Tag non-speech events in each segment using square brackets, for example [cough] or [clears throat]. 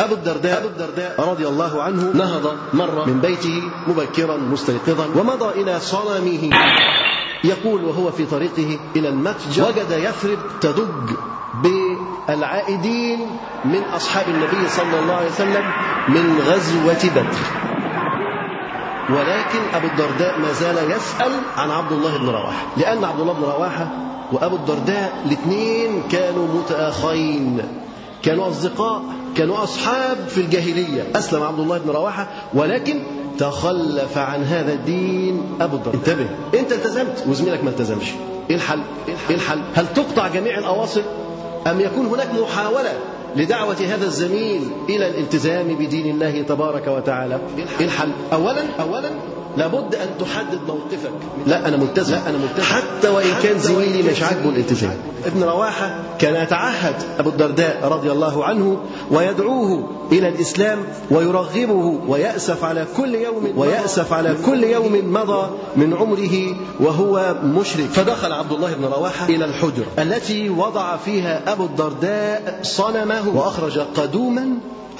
أبو الدرداء, أبو الدرداء رضي الله عنه نهض مرة من بيته مبكرا مستيقظا ومضى إلى صنمه يقول وهو في طريقه إلى المتجر وجد يثرب تدج بالعائدين من أصحاب النبي صلى الله عليه وسلم من غزوة بدر. ولكن أبو الدرداء ما زال يسأل عن عبد الله بن رواحة لأن عبد الله بن رواحة وأبو الدرداء الاثنين كانوا متآخين كانوا أصدقاء كانوا أصحاب في الجاهلية أسلم عبد الله بن رواحة ولكن تخلف عن هذا الدين أبو الدرداء انتبه أنت التزمت وزميلك ما التزمش إيه إلحل؟ إيه إلحل؟ هل تقطع جميع الأواصر أم يكون هناك محاولة لدعوة هذا الزميل إلى الالتزام بدين الله تبارك وتعالى. الحل؟ أولا أولا لابد أن تحدد موقفك. لا أنا ملتزم. لا أنا ملتزم. حتى وإن كان زميلي مش عاجبه الالتزام. ابن رواحة. كان يتعهد أبو الدرداء رضي الله عنه ويدعوه إلى الإسلام ويرغبه ويأسف على كل يوم ويأسف على كل يوم مضى من عمره وهو مشرك. فدخل عبد الله بن رواحة إلى الحجرة التي وضع فيها أبو الدرداء صنمه وأخرج قدوما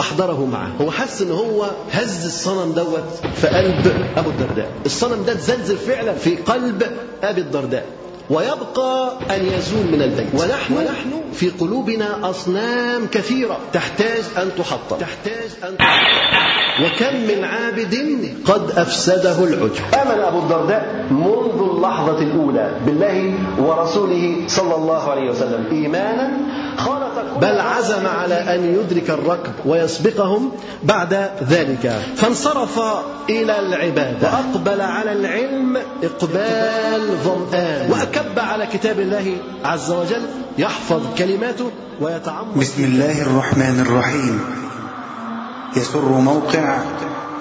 أحضره معه. هو حس إن هو هز الصنم دوت في قلب أبو الدرداء. الصنم ده اتزلزل فعلا في قلب أبي الدرداء. ويبقى أن يزول من البيت. ونحن, ونحن في قلوبنا أصنام كثيرة. تحتاج أن تحطم. تحتاج أن تحطم وكم من عابد قد أفسده العجب. آمن أبو الدرداء منذ اللحظة الأولى بالله ورسوله صلى الله عليه وسلم إيمانا بل عزم على أن يدرك الركب ويسبقهم بعد ذلك. فانصرف إلى العبادة. وأقبل على العلم إقبال ظمآن. وأكب على كتاب الله عز وجل يحفظ كلماته ويتعمق. بسم الله الرحمن الرحيم. يسر موقع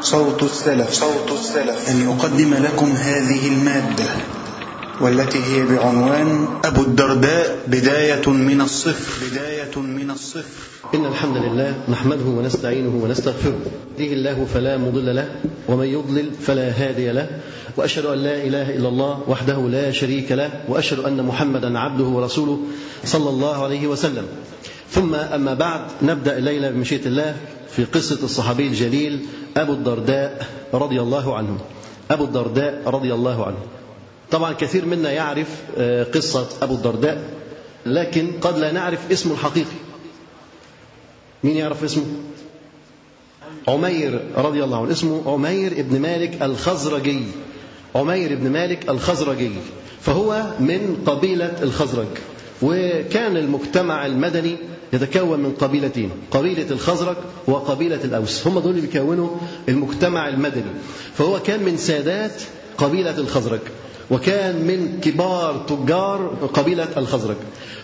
صوت السلف. صوت السلف. أن يقدم لكم هذه المادة. والتي هي بعنوان أبو الدرداء بداية من الصفر. بداية من الصفر. إن الحمد لله نحمده ونستعينه ونستغفره. يهديه الله فلا مضل له ومن يضلل فلا هادي له وأشهد أن لا إله إلا الله وحده لا شريك له وأشهد أن محمدا عبده ورسوله صلى الله عليه وسلم. ثم أما بعد نبدأ الليلة بمشيئة الله في قصة الصحابي الجليل أبو الدرداء رضي الله عنه. أبو الدرداء رضي الله عنه. طبعا كثير منا يعرف قصة أبو الدرداء لكن قد لا نعرف اسمه الحقيقي. مين يعرف اسمه؟ عمير رضي الله عنه. اسمه عمير ابن مالك الخزرجي. عمير بن مالك الخزرجي. فهو من قبيلة الخزرج. وكان المجتمع المدني يتكون من قبيلتين قبيلة الخزرج وقبيلة الأوس. هم دول اللي بيكونوا المجتمع المدني. فهو كان من سادات قبيلة الخزرج. وكان من كبار تجار قبيلة الخزرج.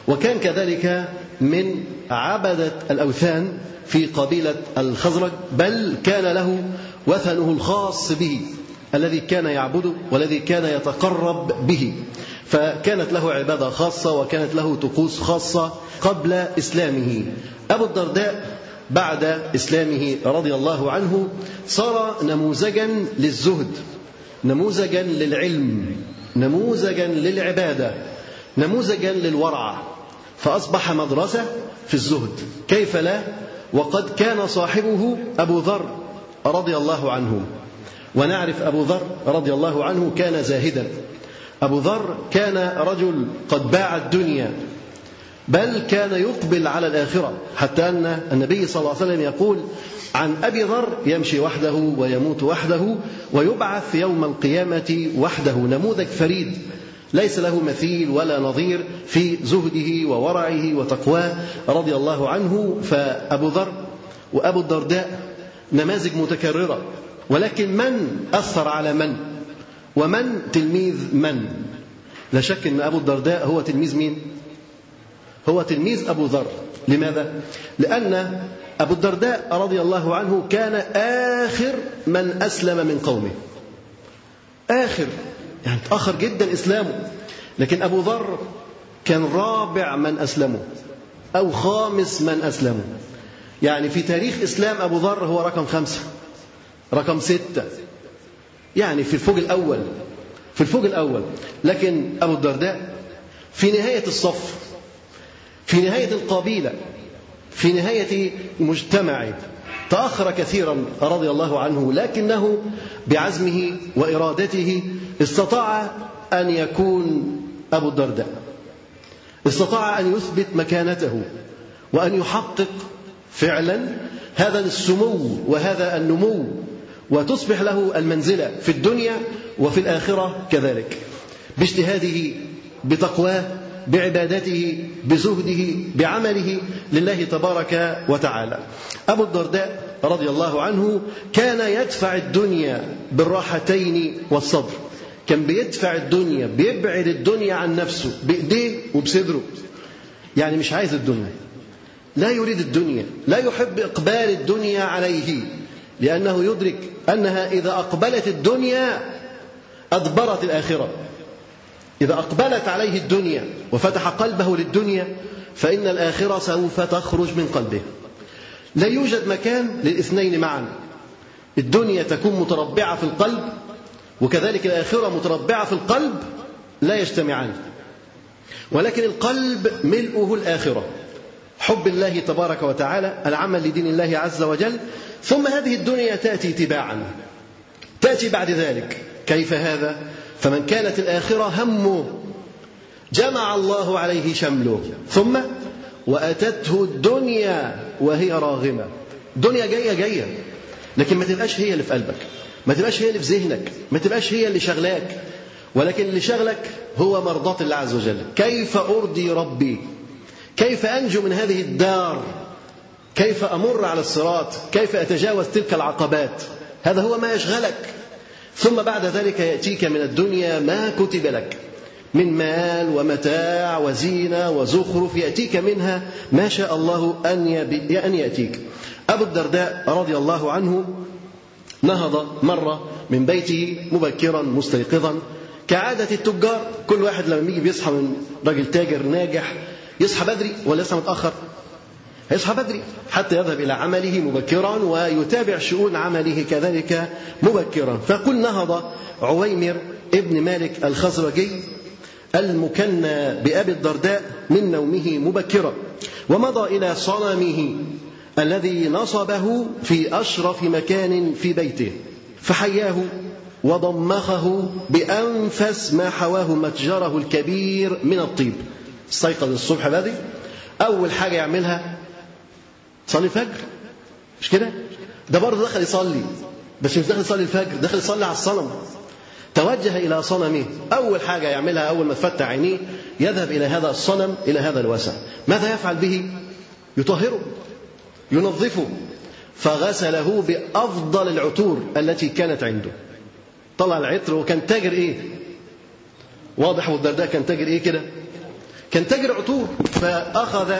وكان كذلك من عبدة الأوثان في قبيلة الخزرج بل كان له وثنه الخاص به الذي كان يعبده والذي كان يتقرب به. فكانت له عبادة خاصة وكانت له طقوس خاصة قبل إسلامه. أبو الدرداء بعد إسلامه رضي الله عنه صار نموذجا للزهد نموذجا للعلم. نموذجا للعبادة نموذجا للورع فأصبح مدرسة في الزهد. كيف لا؟ وقد كان صاحبه أبو ذر رضي الله عنه. ونعرف أبو ذر رضي الله عنه كان زاهدا. أبو ذر كان رجل قد باع الدنيا بل كان يقبل على الآخرة. حتى أن النبي صلى الله عليه وسلم يقول عن أبي ذر يمشي وحده ويموت وحده ويبعث يوم القيامة وحده نموذج فريد. ليس له مثيل ولا نظير في زهده وورعه وتقواه رضي الله عنه. فأبو ذر وأبو الدرداء نماذج متكررة. ولكن من أثر على من؟ ومن تلميذ من؟ لا شك أن أبو الدرداء هو تلميذ مين؟ هو تلميذ أبو ذر. لماذا؟ لأن أبو الدرداء رضي الله عنه كان آخر من أسلم من قومه. آخر يعني تأخر جدا إسلامه. لكن أبو ذر كان رابع من أسلموا أو خامس من أسلموا يعني في تاريخ إسلام أبو ذر هو رقم خمسة رقم ستة. يعني في الفوج الأول في الفوج الأول. لكن أبو الدرداء في نهاية الصف في نهاية القبيلة في نهاية مجتمعه تأخر كثيرا رضي الله عنه لكنه بعزمه وإرادته استطاع أن يكون أبو الدرداء. استطاع أن يثبت مكانته وأن يحقق فعلا هذا السمو وهذا النمو وتصبح له المنزلة في الدنيا وفي الآخرة كذلك. باجتهاده بتقواه بعبادته بزهده بعمله لله تبارك وتعالى. أبو الدرداء رضي الله عنه كان يدفع الدنيا بالراحتين والصبر. كان بيدفع الدنيا بيبعد الدنيا عن نفسه بإيديه وبصدره. يعني مش عايز الدنيا. لا يريد الدنيا لا يحب إقبال الدنيا عليه لأنه يدرك أنها إذا أقبلت الدنيا أدبرت الآخرة. إذا أقبلت عليه الدنيا وفتح قلبه للدنيا فإن الآخرة سوف تخرج من قلبه. لا يوجد مكان للاثنين معا. الدنيا تكون متربعة في القلب وكذلك الآخرة متربعة في القلب لا يجتمعان. ولكن القلب ملؤه الآخرة. حب الله تبارك وتعالى العمل لدين الله عز وجل ثم هذه الدنيا تأتي تباعا. تأتي بعد ذلك. كيف هذا؟ فمن كانت الآخرة همه جمع الله عليه شمله. ثم وأتته الدنيا وهي راغمة. الدنيا جاية جاية. لكن ما تبقاش هي اللي في قلبك. ما تبقاش هي اللي في ذهنك. ما تبقاش هي اللي شغلاك. ولكن اللي شغلك هو مرضاة الله عز وجل. كيف أرضي ربي؟ كيف أنجو من هذه الدار؟ كيف أمر على الصراط؟ كيف أتجاوز تلك العقبات؟ هذا هو ما يشغلك. ثم بعد ذلك يأتيك من الدنيا ما كتب لك. من مال ومتاع وزينة وزخرف يأتيك منها ما شاء الله أن, أن يأتيك. أبو الدرداء رضي الله عنه نهض مرة من بيته مبكرا مستيقظا. كعادة التجار كل واحد لما يجي بيصحى من راجل تاجر ناجح يصحى بدري ولا لسه متأخر. هيصحى بدري حتى يذهب إلى عمله مبكرا ويتابع شؤون عمله كذلك مبكرا. فقل نهض عويمر ابن مالك الخزرجي المكنى بأبي الدرداء من نومه مبكرا ومضى إلى صنمه الذي نصبه في أشرف مكان في بيته فحياه وضمخه بأنفس ما حواه متجره الكبير من الطيب. استيقظ الصبح بدري أول حاجة يعملها صلي الفجر مش كده؟ ده برضه دخل يصلي بس مش دخل يصلي الفجر دخل يصلي على الصنم توجه إلى صنمه أول حاجة يعملها أول ما تفتح عينيه يذهب إلى هذا الصنم إلى هذا الوسع ماذا يفعل به؟ يطهره ينظفه فغسله بأفضل العطور التي كانت عنده طلع العطر وكان تاجر إيه؟ واضح والدرداء كان تاجر إيه كده؟ كان تاجر عطور فأخذ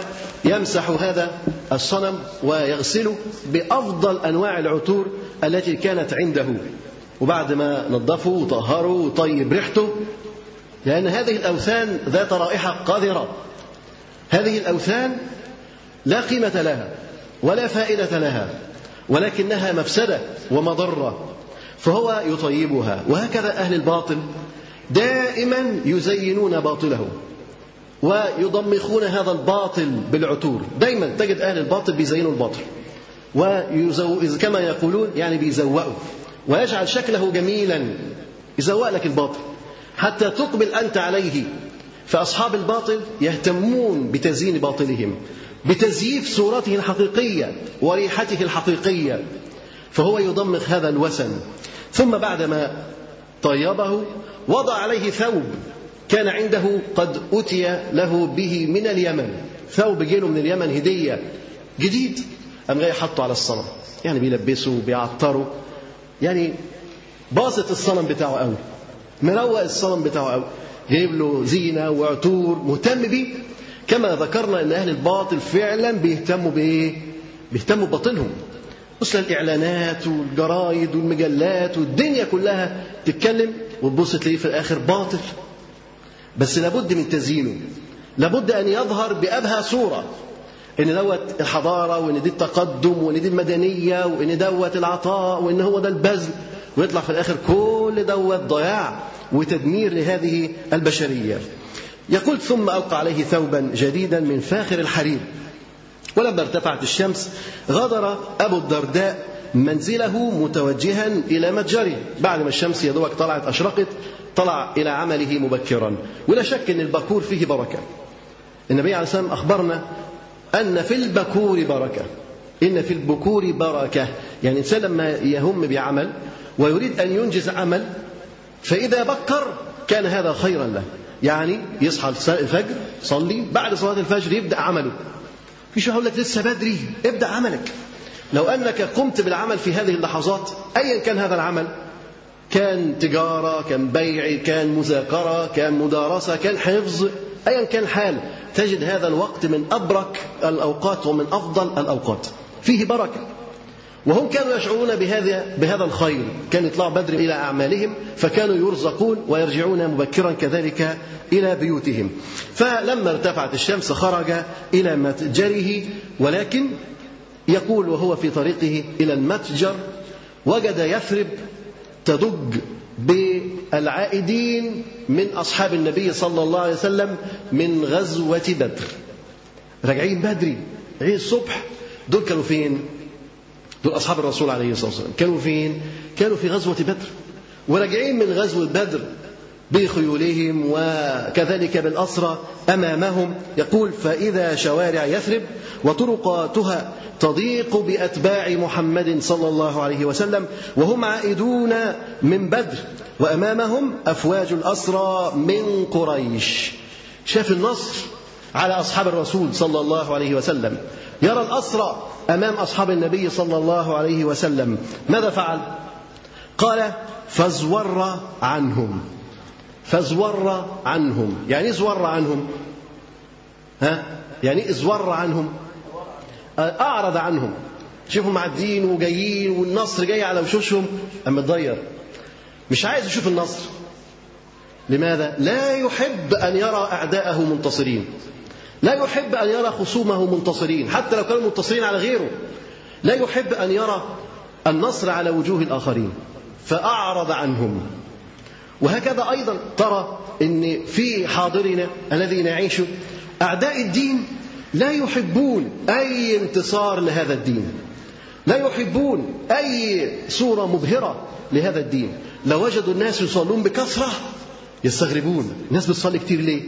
يمسح هذا الصنم ويغسله بأفضل أنواع العطور التي كانت عنده. وبعد ما نظفه وطهره وطيب ريحته لأن هذه الأوثان ذات رائحة قذرة. هذه الأوثان لا قيمة لها ولا فائدة لها ولكنها مفسدة ومضرة فهو يطيبها. وهكذا أهل الباطل دائما يزينون باطله. ويضمخون هذا الباطل بالعطور دايما تجد أهل الباطل بيزينوا الباطل. ويزو... كما يقولون يعني بيزوقوا ويجعل شكله جميلا. يزوق لك الباطل. حتى تقبل أنت عليه. فأصحاب الباطل يهتمون بتزيين باطلهم. بتزييف صورته الحقيقية وريحته الحقيقية. فهو يضمخ هذا الوسن ثم بعدما طيبه وضع عليه ثوب. كان عنده قد أتي له به من اليمن. ثوب جيله من اليمن هدية جديد. أم جاي حطه على الصنم؟ يعني بيلبسه بيعطره. يعني باسط الصنم بتاعه قوي. مروق الصنم بتاعه قوي. جايب له زينة وعطور مهتم بيه. كما ذكرنا إن أهل الباطل فعلا بيهتموا بإيه؟ بيهتموا بباطلهم. بص الاعلانات والجرايد والمجلات والدنيا كلها تتكلم وتبص تلاقيه في الآخر باطل. بس لابد من تزيينه. لابد أن يظهر بأبهى صورة. إن دوت الحضارة وإن دي التقدم وإن دي المدنية وإن دوت العطاء وإن هو ده البذل ويطلع في الآخر كل دوت ضياع وتدمير لهذه البشرية. يقول ثم ألقى عليه ثوبا جديدا من فاخر الحرير ولما ارتفعت الشمس غادر أبو الدرداء منزله متوجها إلى متجره. بعد ما الشمس يا دوبك طلعت أشرقت طلع إلى عمله مبكرا. ولا شك أن البكور فيه بركة. النبي عليه الصلاة والسلام أخبرنا أن في البكور بركة. إن في البكور بركة. يعني الإنسان لما يهم بعمل ويريد أن ينجز عمل فإذا بكر كان هذا خيرا له. يعني يصحى الفجر صلي بعد صلاة الفجر يبدأ عمله. في يقول لك لسه بدري ابدأ عملك. لو أنك قمت بالعمل في هذه اللحظات أيا كان هذا العمل؟ كان تجارة كان بيع كان مذاكرة كان مدارسة كان حفظ أيا كان الحال تجد هذا الوقت من أبرك الأوقات ومن أفضل الأوقات. فيه بركة. وهم كانوا يشعرون بهذا بهذا الخير. كان يطلعوا بدر إلى أعمالهم فكانوا يرزقون ويرجعون مبكرا كذلك إلى بيوتهم. فلما ارتفعت الشمس خرج إلى متجره ولكن يقول وهو في طريقه إلى المتجر وجد يثرب تضج بالعائدين من أصحاب النبي صلى الله عليه وسلم من غزوة بدر راجعين بدري عيد الصبح دول كانوا فين؟ دول أصحاب الرسول عليه الصلاة والسلام كانوا فين؟ كانوا في غزوة بدر وراجعين من غزوة بدر بخيولهم وكذلك بالأسرى أمامهم. يقول فإذا شوارع يثرب وطرقاتها تضيق بأتباع محمد صلى الله عليه وسلم وهم عائدون من بدر وأمامهم أفواج الأسرى من قريش. شاف النصر على أصحاب الرسول صلى الله عليه وسلم. يرى الأسرى أمام أصحاب النبي صلى الله عليه وسلم. ماذا فعل؟ قال فازور عنهم. فازور عنهم. يعني ازور عنهم. ها؟ يعني ازور عنهم. أعرض عنهم. شوفوا معديين وجايين والنصر جاي على وشوشهم. أما تضير مش عايز يشوف النصر. لماذا؟ لا يحب أن يرى أعداءه منتصرين. لا يحب أن يرى خصومه منتصرين. حتى لو كانوا منتصرين على غيره. لا يحب أن يرى النصر على وجوه الآخرين. فأعرض عنهم. وهكذا أيضا ترى أن في حاضرنا الذي نعيشه أعداء الدين لا يحبون أي انتصار لهذا الدين. لا يحبون أي صورة مبهرة لهذا الدين. لو وجدوا الناس يصلون بكثرة. يستغربون. الناس بتصلي كتير ليه؟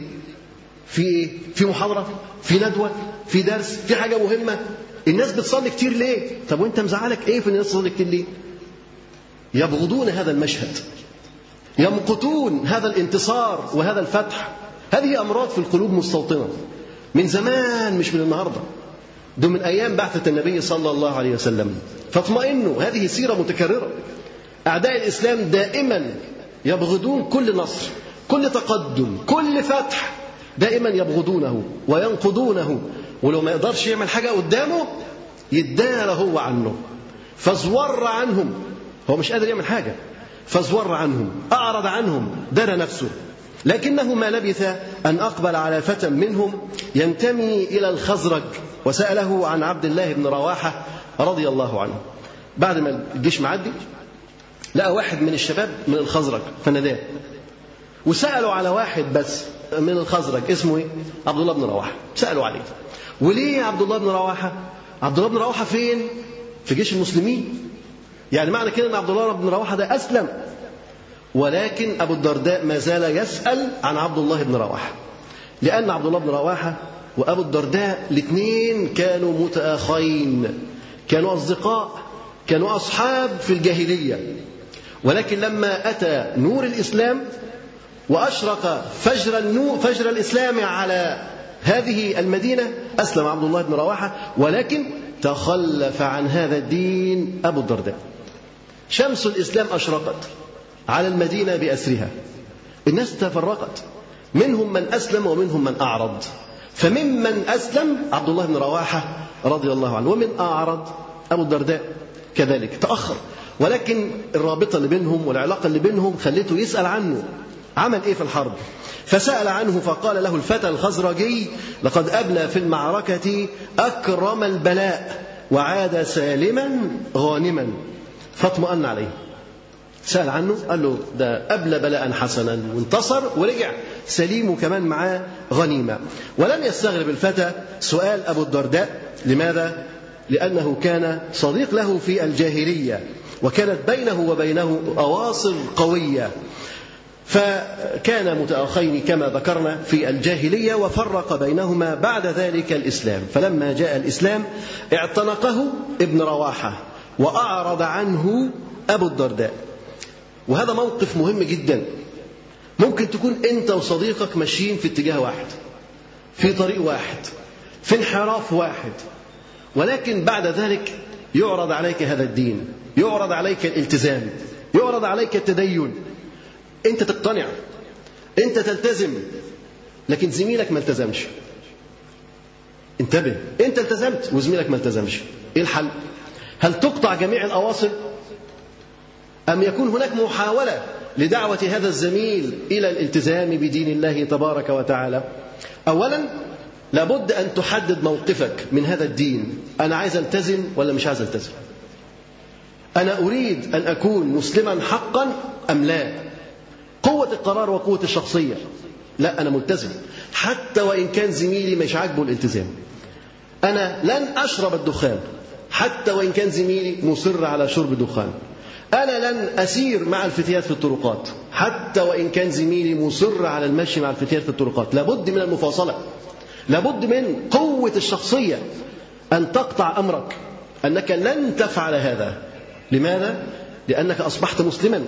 في إيه؟ في محاضرة؟ في ندوة؟ في درس؟ في حاجة مهمة؟ الناس بتصلي كتير ليه؟ طب وأنت مزعلك إيه في الناس تصلي كتير ليه؟ يبغضون هذا المشهد. يمقتون هذا الانتصار وهذا الفتح. هذه أمراض في القلوب مستوطنة. من زمان مش من النهاردة. ده من أيام بعثة النبي صلى الله عليه وسلم. فاطمئنوا هذه سيرة متكررة. أعداء الإسلام دائما يبغضون كل نصر كل تقدم كل فتح. دائما يبغضونه وينقضونه. ولو ما يقدرش يعمل حاجة قدامه يدار هو عنه. فازور عنهم. هو مش قادر يعمل حاجة. فازور عنهم أعرض عنهم دار نفسه لكنه ما لبث أن أقبل على فتى منهم ينتمي إلى الخزرج وسأله عن عبد الله بن رواحة رضي الله عنه بعد ما الجيش معدي لقى واحد من الشباب من الخزرج فناداه وسألوا على واحد بس من الخزرج اسمه إيه؟ عبد الله بن رواحة سألوا عليه وليه عبد الله بن رواحة؟ عبد الله بن رواحة فين؟ في جيش المسلمين يعني معنى كده ان عبد الله بن رواحة ده أسلم. ولكن أبو الدرداء ما زال يسأل عن عبد الله بن رواحة. لأن عبد الله بن رواحة وأبو الدرداء الاثنين كانوا متآخين كانوا أصدقاء كانوا أصحاب في الجاهلية. ولكن لما أتى نور الإسلام وأشرق فجر النور فجر الإسلام على هذه المدينة أسلم عبد الله بن رواحة. ولكن تخلف عن هذا الدين أبو الدرداء. شمس الإسلام أشرقت على المدينة بأسرها. الناس تفرقت. منهم من أسلم ومنهم من أعرض. فممن أسلم عبد الله بن رواحة رضي الله عنه ومن أعرض أبو الدرداء كذلك. تأخر. ولكن الرابطة اللي بينهم والعلاقة اللي بينهم خلته يسأل عنه. عمل إيه في الحرب؟ فسأل عنه فقال له الفتى الخزرجي لقد أبلى في المعركة أكرم البلاء وعاد سالما غانما. فاطمأن عليه. سأل عنه قال له ده أبلى بلاء حسنا. وانتصر ورجع. سليم وكمان معاه غنيمة. ولم يستغرب الفتى سؤال أبو الدرداء. لماذا؟ لأنه كان صديق له في الجاهلية وكانت بينه وبينه أواصر قوية. فكان متأخين كما ذكرنا في الجاهلية وفرق بينهما بعد ذلك الإسلام. فلما جاء الإسلام اعتنقه ابن رواحة. وأعرض عنه أبو الدرداء. وهذا موقف مهم جدا. ممكن تكون أنت وصديقك ماشيين في اتجاه واحد في طريق واحد في انحراف واحد. ولكن بعد ذلك يعرض عليك هذا الدين يعرض عليك الالتزام يعرض عليك التدين. أنت تقتنع أنت تلتزم لكن زميلك ما التزمش. انتبه أنت التزمت وزميلك ما التزمش. إيه الحل؟ هل تقطع جميع الأواصر؟ أم يكون هناك محاولة لدعوة هذا الزميل إلى الالتزام بدين الله تبارك وتعالى؟ اولا لابد أن تحدد موقفك من هذا الدين. أنا عايز ألتزم ولا مش عايز ألتزم؟ أنا أريد أن أكون مسلما حقا أم لا؟ قوة القرار وقوة الشخصية. لا أنا ملتزم. حتى وإن كان زميلي مش عاجبه الالتزام أنا لن أشرب الدخان. حتى وإن كان زميلي مصر على شرب الدخان أنا لن أسير مع الفتيات في الطرقات. حتى وإن كان زميلي مصر على المشي مع الفتيات في الطرقات. لابد من المفاصلة. لابد من قوة الشخصية أن تقطع أمرك. أنك لن تفعل هذا. لماذا؟ لأنك أصبحت مسلما.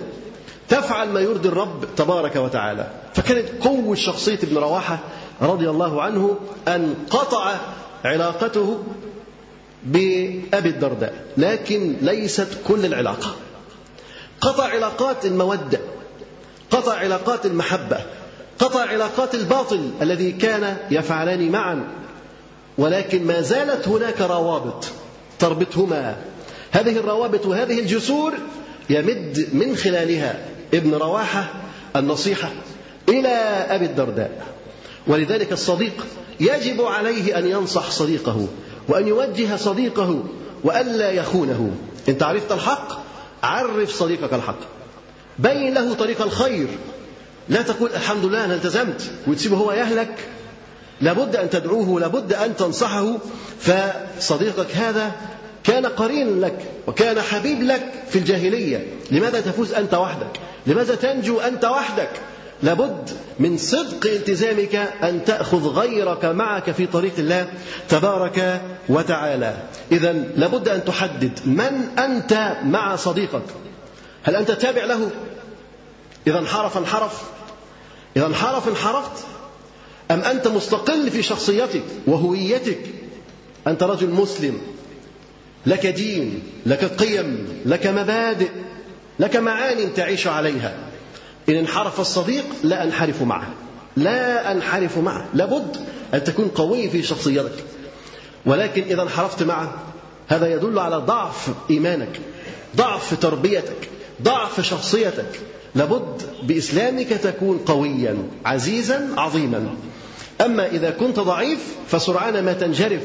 تفعل ما يرضي الرب تبارك وتعالى. فكانت قوة شخصية ابن رواحة رضي الله عنه أن قطع علاقته بأبي الدرداء لكن ليست كل العلاقة. قطع علاقات المودة قطع علاقات المحبة قطع علاقات الباطل الذي كان يفعلان معا. ولكن ما زالت هناك روابط تربطهما. هذه الروابط وهذه الجسور يمد من خلالها ابن رواحة النصيحة إلى أبي الدرداء. ولذلك الصديق يجب عليه أن ينصح صديقه. وأن يوجه صديقه وألا يخونه. أنت عرفت الحق عرف صديقك الحق. بين له طريق الخير. لا تقول الحمد لله أنا التزمت وتسيبه هو يهلك. لابد أن تدعوه لابد أن تنصحه. فصديقك هذا كان قرين لك وكان حبيب لك في الجاهلية. لماذا تفوز أنت وحدك؟ لماذا تنجو أنت وحدك؟ لابد من صدق التزامك أن تأخذ غيرك معك في طريق الله تبارك وتعالى. إذا لابد أن تحدد من أنت مع صديقك. هل أنت تابع له؟ إذا انحرف انحرف. إذا انحرف انحرفت. أم أنت مستقل في شخصيتك وهويتك؟ أنت رجل مسلم. لك دين لك قيم لك مبادئ لك معان تعيش عليها. إن انحرف الصديق لا أنحرف معه. لا أنحرف معه. لابد أن تكون قوي في شخصيتك. ولكن إذا انحرفت معه هذا يدل على ضعف إيمانك ضعف تربيتك ضعف شخصيتك. لابد بإسلامك تكون قويا عزيزا عظيما. أما إذا كنت ضعيف فسرعان ما تنجرف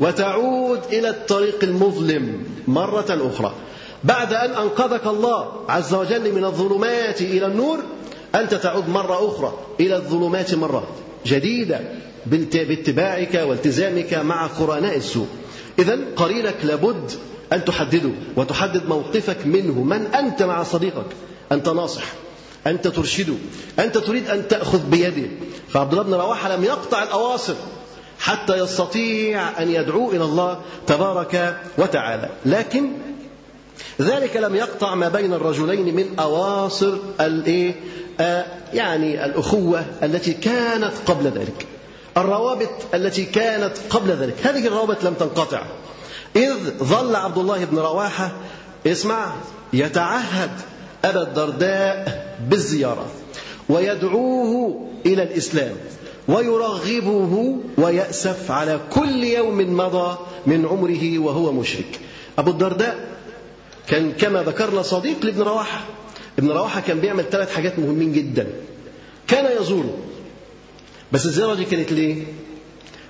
وتعود إلى الطريق المظلم مرة أخرى. بعد أن أنقذك الله عز وجل من الظلمات إلى النور أنت تعود مرة أخرى إلى الظلمات مرة جديدة باتباعك والتزامك مع قرناء السوء. إذا قرينك لابد أن تحدده وتحدد موقفك منه. من أنت مع صديقك؟ أنت ناصح أنت ترشده أنت تريد أن تأخذ بيده. فعبد الله بن رواحة لم يقطع الأواصر حتى يستطيع أن يدعو إلى الله تبارك وتعالى. لكن ذلك لم يقطع ما بين الرجلين من أواصر الإيه؟ آه يعني الأخوة التي كانت قبل ذلك. الروابط التي كانت قبل ذلك. هذه الروابط لم تنقطع. إذ ظل عبد الله بن رواحة اسمع يتعهد أبا الدرداء بالزيارة ويدعوه إلى الإسلام ويرغبه ويأسف على كل يوم مضى من عمره وهو مشرك. أبو الدرداء كان كما ذكرنا صديق لابن رواحة. ابن رواحة كان بيعمل ثلاث حاجات مهمين جدا. كان يزوره بس الزيارة دي كانت ليه؟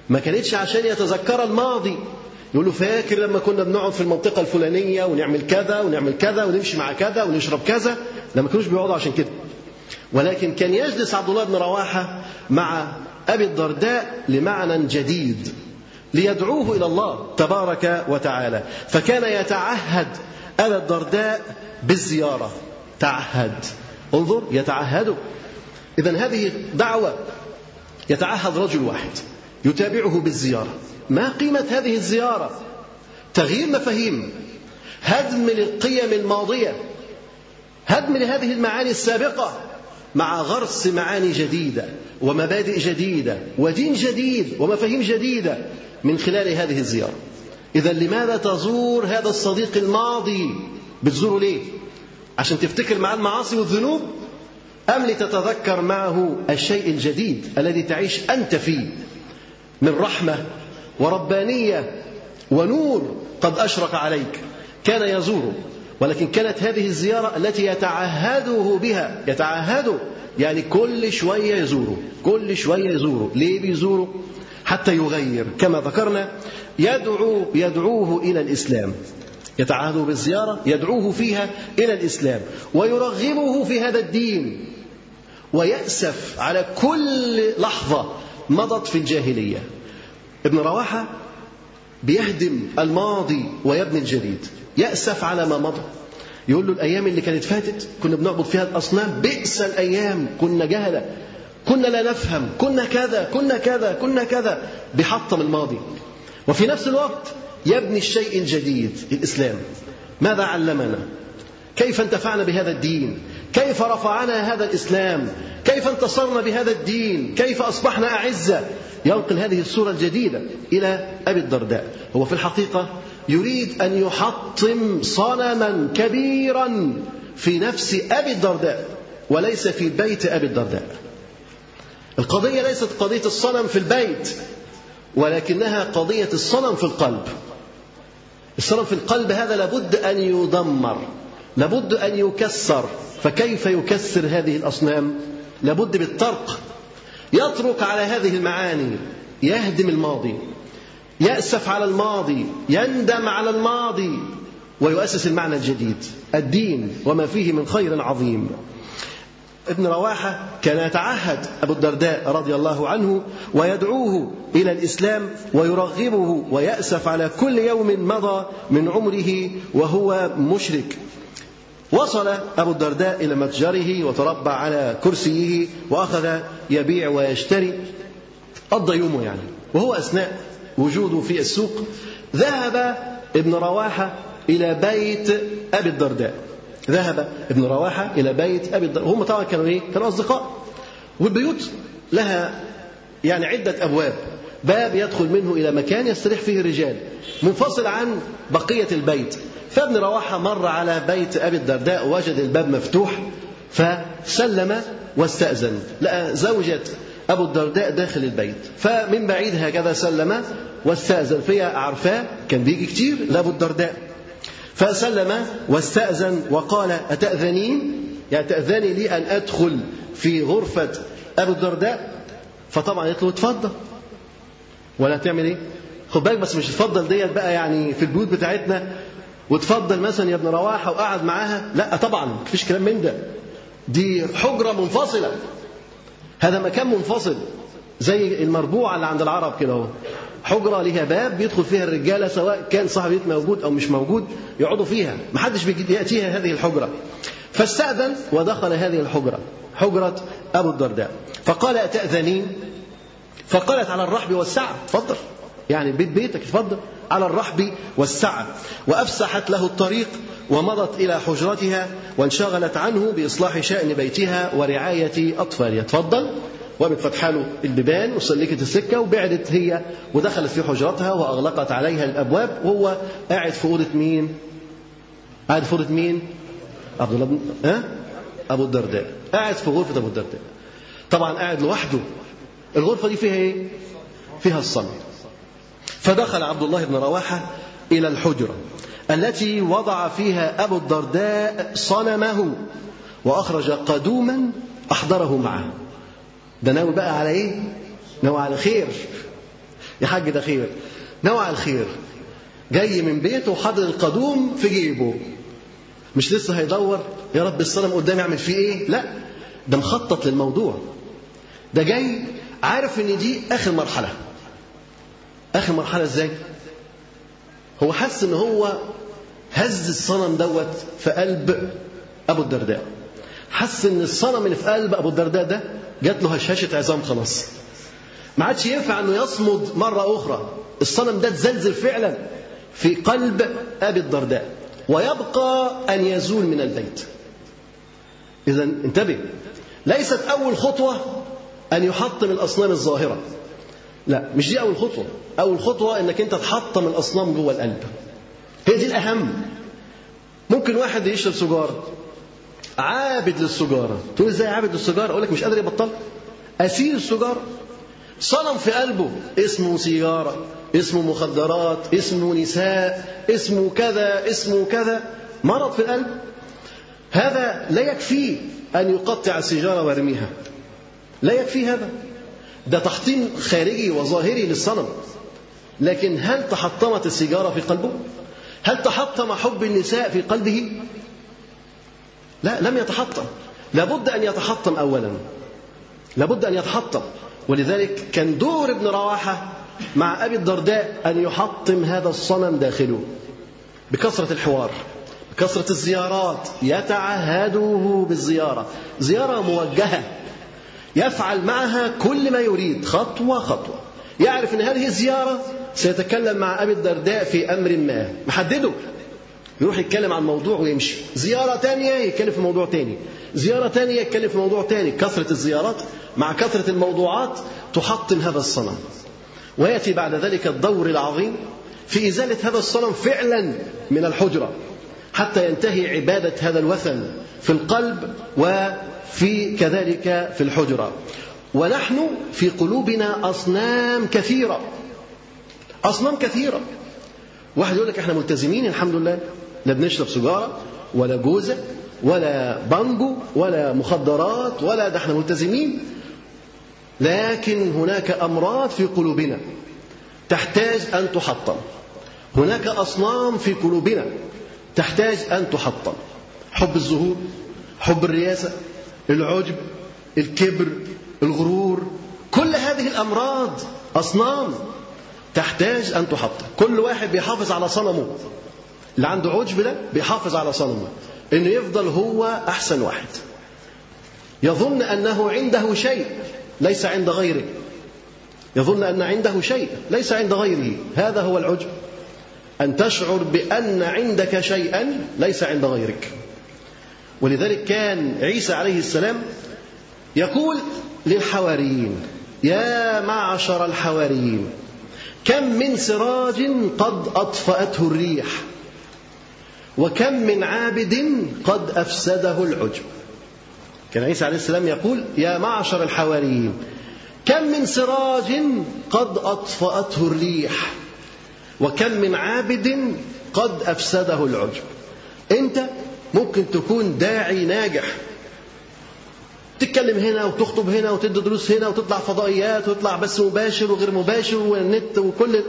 ما كانتش عشان يتذكر الماضي. يقول له فاكر لما كنا بنقعد في المنطقة الفلانية ونعمل كذا ونعمل كذا ونمشي مع كذا ونشرب كذا. لا ما كانوش بيقعدوا عشان كده. ولكن كان يجلس عبد الله بن رواحة مع أبي الدرداء لمعنى جديد ليدعوه إلى الله تبارك وتعالى. فكان يتعهد أبا الدرداء بالزيارة. تعهد. انظر يتعهد. إذا هذه دعوة يتعهد رجل واحد. يتابعه بالزيارة. ما قيمة هذه الزيارة؟ تغيير مفاهيم. هدم للقيم الماضية. هدم لهذه المعاني السابقة. مع غرس معاني جديدة ومبادئ جديدة ودين جديد ومفاهيم جديدة من خلال هذه الزيارة. إذا لماذا تزور هذا الصديق الماضي بتزوره ليه؟ عشان تفتكر معاه المعاصي والذنوب؟ أم لتتذكر معه الشيء الجديد الذي تعيش أنت فيه من رحمة وربانية ونور قد أشرق عليك كان يزوره. ولكن كانت هذه الزيارة التي يتعهده بها يتعهده يعني كل شوية يزوره كل شوية يزوره. ليه بيزوره؟ حتى يغير. كما ذكرنا يدعو يدعوه إلى الإسلام. يتعهده بالزيارة يدعوه فيها إلى الإسلام. ويرغبه في هذا الدين. ويأسف على كل لحظة مضت في الجاهلية. ابن رواحة بيهدم الماضي ويبني الجديد. يأسف على ما مضى. يقول له الأيام اللي كانت فاتت كنا بنعبد فيها الأصنام. بئس الأيام. كنا جهلة. كنا لا نفهم كنا كذا كنا كذا كنا كذا بيحطم الماضي. وفي نفس الوقت يبني الشيء الجديد الإسلام. ماذا علمنا؟ كيف انتفعنا بهذا الدين؟ كيف رفعنا هذا الإسلام؟ كيف انتصرنا بهذا الدين؟ كيف أصبحنا أعزة؟ ينقل هذه الصورة الجديدة إلى أبي الدرداء. هو في الحقيقة يريد أن يحطم صنما كبيرا في نفس أبي الدرداء وليس في بيت أبي الدرداء. القضية ليست قضية الصنم في البيت ولكنها قضية الصنم في القلب. الصنم في القلب هذا لابد أن يدمر لابد أن يكسر. فكيف يكسر هذه الأصنام؟ لابد بالطرق يترك على هذه المعاني يهدم الماضي يأسف على الماضي يندم على الماضي ويؤسس المعنى الجديد الدين وما فيه من خير عظيم. ابن رواحة كان يتعهد أبو الدرداء رضي الله عنه ويدعوه إلى الإسلام ويرغبه ويأسف على كل يوم مضى من عمره وهو مشرك. وصل أبو الدرداء إلى متجره وتربع على كرسيه وأخذ يبيع ويشتري قضى يومه يعني وهو أثناء وجوده في السوق. ذهب ابن رواحة إلى بيت أبي الدرداء. ذهب ابن رواحة إلى بيت أبي الدرداء هم طبعا كانوا إيه؟ كانوا أصدقاء. والبيوت لها يعني عدة أبواب. باب يدخل منه إلى مكان يستريح فيه الرجال. منفصل عن بقية البيت. فابن رواحة مر على بيت أبي الدرداء وجد الباب مفتوح فسلم واستأذن. لقى زوجة أبو الدرداء داخل البيت. فمن بعيد هكذا سلم واستأذن. فهي عارفاه كان بيجي كتير لأبو الدرداء. فسلم واستأذن وقال أتأذنين يعني تأذني لي أن أدخل في غرفة أبو الدرداء؟ فطبعا قالت له اتفضل. ولا تعمل إيه؟ خد بالك بس مش اتفضل ديت بقى يعني في البيوت بتاعتنا. وتفضل مثلا يا ابن رواحة وقعد معاها. لا طبعا مفيش كلام من ده. دي حجرة منفصلة. هذا مكان منفصل زي المربوعة اللي عند العرب كده أهو. حجرة ليها باب بيدخل فيها الرجالة سواء كان صاحب البيت موجود أو مش موجود يقعدوا فيها. ما حدش يأتيها هذه الحجرة. فاستأذن ودخل هذه الحجرة حجرة أبو الدرداء. فقال أتأذنين فقالت على الرحب والسعة. تفضل. يعني بيت بيتك تفضل. على الرحب والسعة. وأفسحت له الطريق ومضت إلى حجرتها وانشغلت عنه بإصلاح شأن بيتها ورعاية أطفالها. تفضل. وقامت فتحة له البيبان وسلكت السكة وبعدت هي ودخلت في حجرتها وأغلقت عليها الأبواب وهو قاعد في أوضة مين؟ قاعد في أوضة مين؟ عبد الله بن ها؟ أبو الدرداء قاعد في غرفة أبو الدرداء طبعا قاعد لوحده الغرفة دي فيها إيه؟ فيها الصمت فدخل عبد الله بن رواحة إلى الحجرة التي وضع فيها أبو الدرداء صنمه وأخرج قدوما أحضره معه ده ناوي بقى على إيه؟ ناوي على خير. يا حاج ده خير. ناوي على الخير جاي من بيته وحاطط القدوم في جيبه. مش لسه هيدور؟ يا رب الصنم قدامي أعمل فيه إيه؟ لا. ده مخطط للموضوع. ده جاي عارف إن دي آخر مرحلة. آخر مرحلة إزاي؟ هو حس إن هو هز الصنم دوت في قلب أبو الدرداء. حس إن الصنم اللي في قلب أبو الدرداء ده جات له هشاشة عظام خلاص. ما عادش ينفع إنه يصمد مرة أخرى. الصنم ده اتزلزل فعلا في قلب أبي الدرداء. ويبقى أن يزول من البيت. اذا انتبه. ليست أول خطوة أن يحطم الأصنام الظاهرة. لا مش دي أول خطوة. أول خطوة إنك أنت تحطم الأصنام جوه القلب. هي دي الأهم. ممكن واحد يشرب سجاره عابد للسجارة. تقول إزاي عابد للسجارة؟ أقول لك مش قادر يبطل. أسير السجارة. صنم في قلبه. اسمه سيجاره اسمه مخدرات اسمه نساء اسمه كذا اسمه كذا. مرض في القلب. هذا لا يكفيه أن يقطع السيجارة ويرميها. لا يكفي هذا. ده تحطيم خارجي وظاهري للصنم. لكن هل تحطمت السيجارة في قلبه؟ هل تحطم حب النساء في قلبه؟ لا لم يتحطم. لابد أن يتحطم اولا. لابد أن يتحطم. ولذلك كان دور ابن رواحة مع أبي الدرداء أن يحطم هذا الصنم داخله. بكثرة الحوار بكثرة الزيارات يتعهده بالزيارة. زيارة موجهة يفعل معها كل ما يريد خطوة خطوة. يعرف إن هذه الزيارة سيتكلم مع أبي الدرداء في أمر ما. محدده. يروح يتكلم عن موضوع ويمشي. زيارة تانية يتكلم في موضوع تاني. زيارة تانية يتكلم في موضوع تاني. كثرة الزيارات مع كثرة الموضوعات تحطم هذا الصنم. ويأتي بعد ذلك الدور العظيم في إزالة هذا الصنم فعلا من الحجرة حتى ينتهي عبادة هذا الوثن في القلب وفي كذلك في الحجرة. ونحن في قلوبنا أصنام كثيرة. أصنام كثيرة. واحد يقول لك إحنا ملتزمين الحمد لله. لا بنشرب سجارة ولا جوزة ولا بانجو ولا مخدرات ولا ده إحنا ملتزمين. لكن هناك أمراض في قلوبنا تحتاج أن تحطم. هناك أصنام في قلوبنا تحتاج أن تحطم. حب الظهور حب الرياسة العجب الكبر الغرور كل هذه الأمراض أصنام تحتاج أن تحطم. كل واحد بيحافظ على صنمه. اللي عنده عجب ده بيحافظ على صنمه إنه يفضل هو أحسن واحد. يظن أنه عنده شيء ليس عند غيره. يظن أن عنده شيء ليس عند غيره. هذا هو العجب. أن تشعر بأن عندك شيئا ليس عند غيرك. ولذلك كان عيسى عليه السلام يقول للحواريين يا معشر الحواريين كم من سراج قد أطفأته الريح؟ وكم من عابد قد أفسده العجب. كان عيسى عليه السلام يقول يا معشر الحواريين كم من سراج قد أطفأته الريح وكم من عابد قد أفسده العجب. أنت ممكن تكون داعي ناجح. تتكلم هنا وتخطب هنا وتدي دروس هنا وتطلع فضائيات وتطلع بس مباشر وغير مباشر والنت وكل.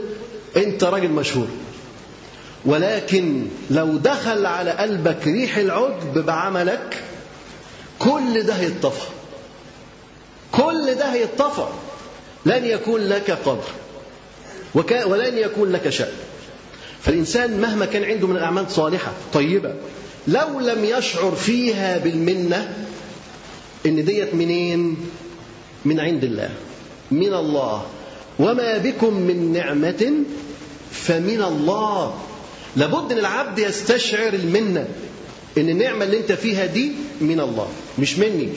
أنت راجل مشهور. ولكن لو دخل على قلبك ريح العجب بعملك كل ده هيتطفى. كل ده هيتطفى. لن يكون لك وك... ولن يكون لك شأن. فالإنسان مهما كان عنده من الأعمال صالحة طيبة لو لم يشعر فيها بالمنة إن ديت منين؟ من عند الله. من الله. وما بكم من نعمة فمن الله. لابد ان العبد يستشعر المنة إن النعمة اللي أنت فيها دي من الله مش مني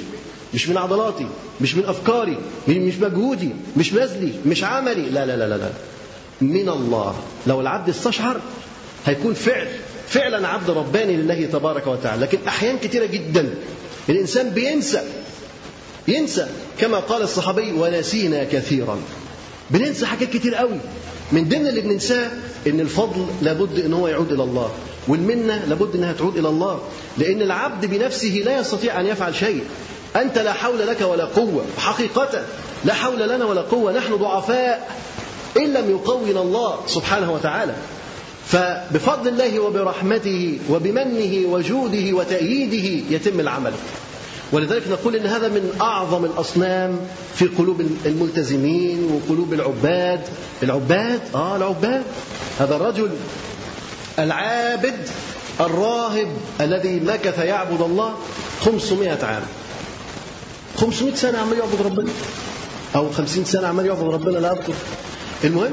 مش من عضلاتي مش من أفكاري مش مجهودي مش بذلي مش عملي لا لا لا لا, لا. من الله. لو العبد استشعر هيكون فعل فعلا عبد رباني لله تبارك وتعالى. لكن أحيان كثيره جدا الإنسان بينسى ينسى كما قال الصحابي ونسينا كثيرا. بننسى حاجات كتير قوي. من ضمن اللي بننساه إن الفضل لابد إن هو يعود إلى الله والمنه لابد إنها تعود إلى الله لأن العبد بنفسه لا يستطيع أن يفعل شيء. أنت لا حول لك ولا قوة حقيقة لا حول لنا ولا قوة نحن ضعفاء إن لم يقونا الله سبحانه وتعالى. فبفضل الله وبرحمته وبمنه وجوده وتأييده يتم العمل. ولذلك نقول إن هذا من أعظم الأصنام في قلوب الملتزمين وقلوب العباد. العباد؟ آه العباد. هذا الرجل العابد الراهب الذي مكث يعبد الله 500 عام. 500 سنة عمال يعبد ربنا. أو 50 سنة عمال يعبد ربنا لا أذكر. المهم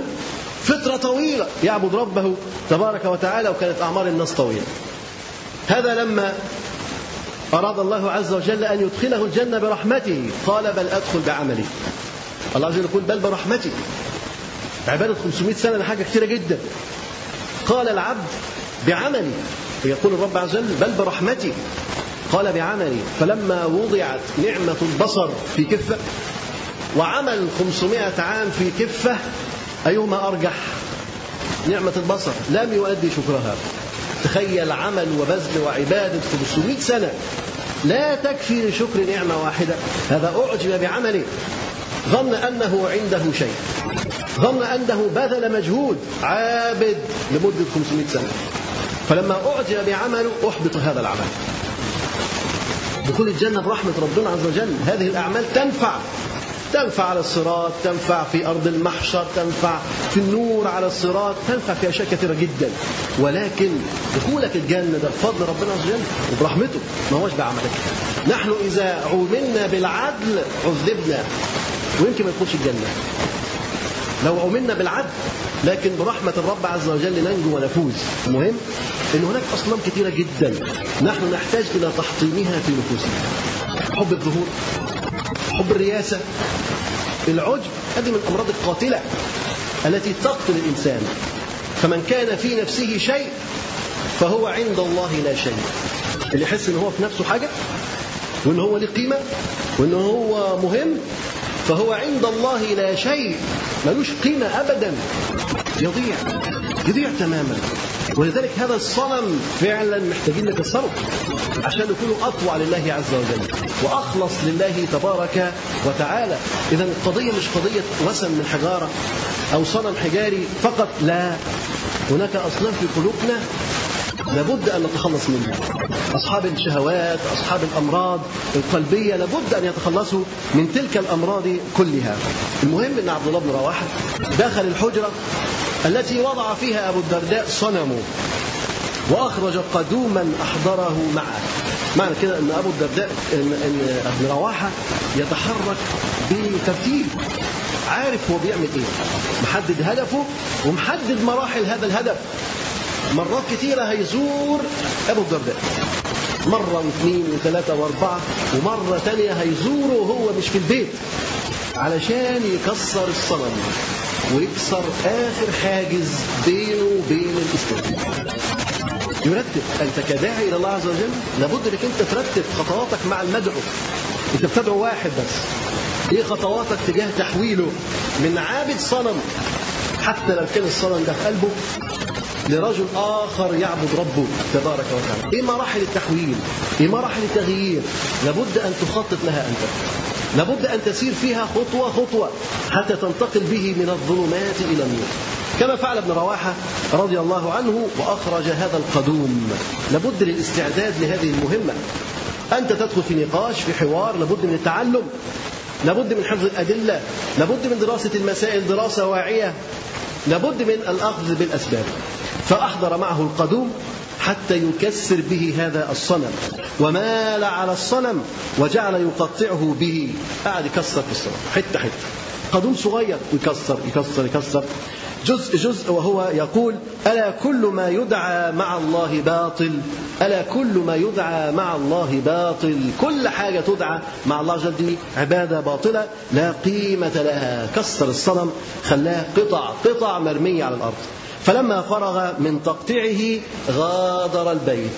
فترة طويلة يعبد ربه تبارك وتعالى وكانت أعمار الناس طويلة. هذا لما أراد الله عز وجل أن يدخله الجنة برحمته. قال بل أدخل بعملي. الله عز وجل يقول بل برحمتي. عبادة 500 سنة حاجة كثيرة جدا. قال العبد بعملي. يقول الرب عز وجل بل برحمتي. قال بعملي. فلما وضعت نعمة البصر في كفة وعمل 500 عام في كفة أيهما أرجح؟ نعمة البصر. لم يؤدي شكرها. تخيل عمل وبذل وعبادة 500 سنة. لا تكفي لشكر نعمة واحدة. هذا أعجب بعمله. ظن أنه عنده شيء. ظن أنه بذل مجهود عابد لمدة 500 سنة. فلما أعجب بعمله أحبط هذا العمل. دخول الجنة برحمة ربنا عز وجل. هذه الأعمال تنفع. تنفع على الصراط تنفع في أرض المحشر تنفع في النور على الصراط تنفع في أشياء كثيرة جدا. ولكن دخولك الجنة ده بفضل ربنا عز وجل وبرحمته ما هوش بعملك. نحن إذا عوملنا بالعدل عذبنا ويمكن ما يدخلش الجنة. لو عملنا بالعدل لكن برحمة الرب عز وجل ننجو ونفوز. المهم أن هناك أصنام كثيرة جدا نحن نحتاج إلى تحطيمها في نفوسنا. حب الظهور. حب الرياسة العجب هذه من الأمراض القاتلة التي تقتل الإنسان. فمن كان في نفسه شيء فهو عند الله لا شيء. اللي يحس إن هو في نفسه حاجة وإن هو له قيمة وإن هو مهم فهو عند الله لا شيء. ملوش قيمة أبدا. يضيع. يضيع تماما. ولذلك هذا الصنم فعلا محتاجين نكسره عشان نكون أطوع لله عز وجل وأخلص لله تبارك وتعالى. إذا القضية مش قضية وسم من حجارة أو صنم حجاري فقط لا. هناك أصنام في قلوبنا لابد أن نتخلص منها. أصحاب الشهوات أصحاب الأمراض القلبية لابد أن يتخلصوا من تلك الأمراض كلها. المهم أن عبد الله بن رواحة دخل الحجرة التي وضع فيها أبو الدرداء صنمه وأخرج قدوما أحضره معه. معنى كده أن أبو الدرداء إن, إن ابن رواحة يتحرك بترتيب. عارف هو بيعمل إيه. محدد هدفه ومحدد مراحل هذا الهدف. مرات كثيرة هيزور أبو الدرداء. مرة واثنين وثلاثة وأربعة ومرة تانية هيزوره وهو مش في البيت. علشان يكسر الصنم. ويكسر آخر حاجز بينه وبين الإسلام يرتب أنت كداعي إلى الله عز وجل لابد أنك أنت ترتب خطواتك مع المدعو. أنت بتدعو واحد بس. إيه خطواتك تجاه تحويله؟ من عابد صنم حتى لو كان الصنم ده في قلبه لرجل آخر يعبد ربه تبارك وتعالى. إيه مراحل التحويل؟ إيه مراحل التغيير؟ لابد أن تخطط لها أنت. لابد أن تسير فيها خطوة خطوة حتى تنتقل به من الظلمات إلى النور. كما فعل ابن رواحة رضي الله عنه وأخرج هذا القدوم. لابد للاستعداد لهذه المهمة. أنت تدخل في نقاش في حوار لابد من التعلم لابد من حفظ الأدلة لابد من دراسة المسائل دراسة واعية. لابد من الأخذ بالأسباب. فأحضر معه القدوم حتى يكسر به هذا الصنم. ومال على الصنم وجعل يقطعه به. قاعد يكسر في الصنم. حتة حتة. قدوم صغير. يكسر يكسر يكسر. جزء جزء وهو يقول ألا كل ما يدعى مع الله باطل؟ ألا كل ما يدعى مع الله باطل؟ كل حاجة تدعى مع الله جل دي عبادة باطلة لا قيمة لها. كسر الصنم خلاه قطع قطع مرمية على الأرض. فلما فرغ من تقطيعه غادر البيت.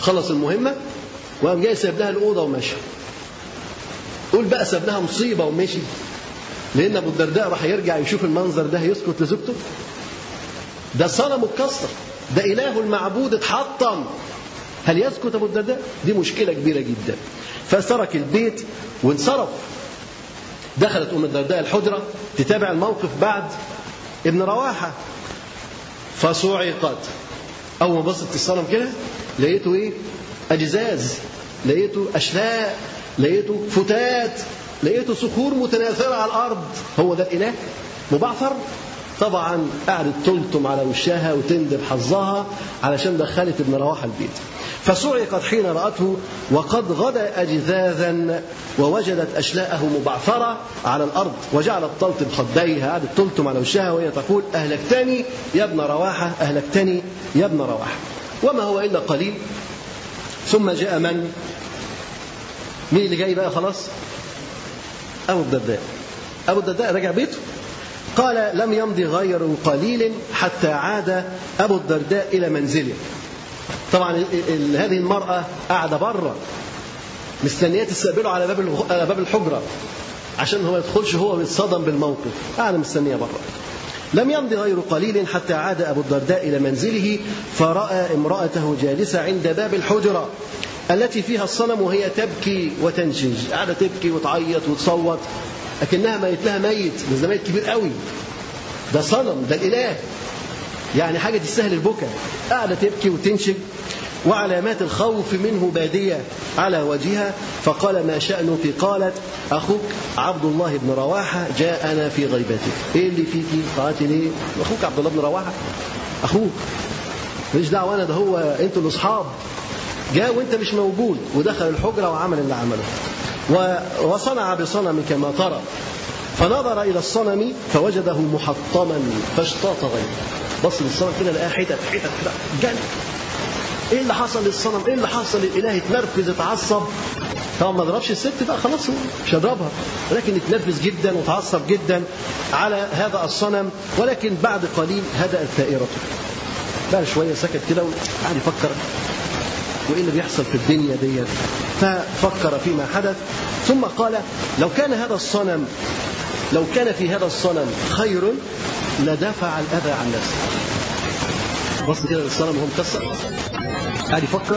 خلص المهمة وقام جاي ساب لها الأوضة ومشى قول بقى ساب لها مصيبة ومشي. لأن أبو الدرداء راح يرجع يشوف المنظر ده يسكت لزوجته. ده صنم اتكسر ده إله المعبود اتحطم. هل يسكت أبو الدرداء؟ دي مشكلة كبيرة جدا. فترك البيت وانصرف. دخلت أم الدرداء الحجرة تتابع الموقف بعد ابن رواحة. فصعقت. أول ما بصت الصنم كده لقيته إيه؟ أجزاز. لقيته أشلاء. لقيته فتات. لقيته صخور متناثرة على الأرض. هو ده الإله؟ مبعثر؟ طبعا قعدت تلطم على وشها وتندب حظها علشان دخلت ابن رواحه البيت. فصعقت حين رأته وقد غدا أجذاذا ووجدت أشلاءه مبعثرة على الأرض. وجعلت تلطم خديها قعدت تلطم على وشها وهي تقول أهلكتني يا ابن رواحة أهلكتني يا ابن رواحة وما هو إلا قليل. ثم جاء من؟ مين اللي جاي بقى خلاص؟ أبو الدرداء. أبو الدرداء رجع بيته. قال لم يمضي غير قليل حتى عاد أبو الدرداء إلى منزله. طبعا هذه المرأة قاعدة بره. مستنية تستقبله على باب على باب الحجرة. عشان هو ما يدخلش هو ويتصدم بالموقف. قاعدة مستنية بره. لم يمض غير قليل حتى عاد أبو الدرداء إلى منزله فرأى امرأته جالسة عند باب الحجرة. التي فيها الصنم وهي تبكي وتنشج قاعدة تبكي وتعيط وتصوت لكنها ميت لها ميت بس ده ميت كبير قوي. ده صنم ده الإله. يعني حاجة تستاهل البكاء. قاعدة تبكي وتنشج وعلامات الخوف منه بادية على وجهها. فقال ما شأنك؟ قالت أخوك عبد الله بن رواحة جاءنا في غيبتك. إيه اللي فيكي قالت لي أخوك عبد الله بن رواحة. أخوك. ماليش دعوة أنا ده هو أنتوا الأصحاب جاء وأنت مش موجود ودخل الحجرة وعمل اللي عمله. وصنع بصنم كما ترى. فنظر إلى الصنم فوجده محطما فاشتاط غيره. بص للصنم كده لقاه حتت حتت كده جن إيه اللي حصل للصنم؟ إيه اللي حصل للاله اتنرفز اتعصب. طبعا ما ضربش الست بقى خلاص مش هضربها ولكن اتنرفز جدا وتعصب جدا على هذا الصنم. ولكن بعد قليل هدأت ثائرته بعد شوية سكت كده وقعد يفكر. وإيه اللي بيحصل في الدنيا ديت؟ ففكر فيما حدث ثم قال لو كان هذا الصنم لو كان في هذا الصنم خير لدفع الأذى عن نفسه. بص كده الصنم وهو مكسر قاعد يفكر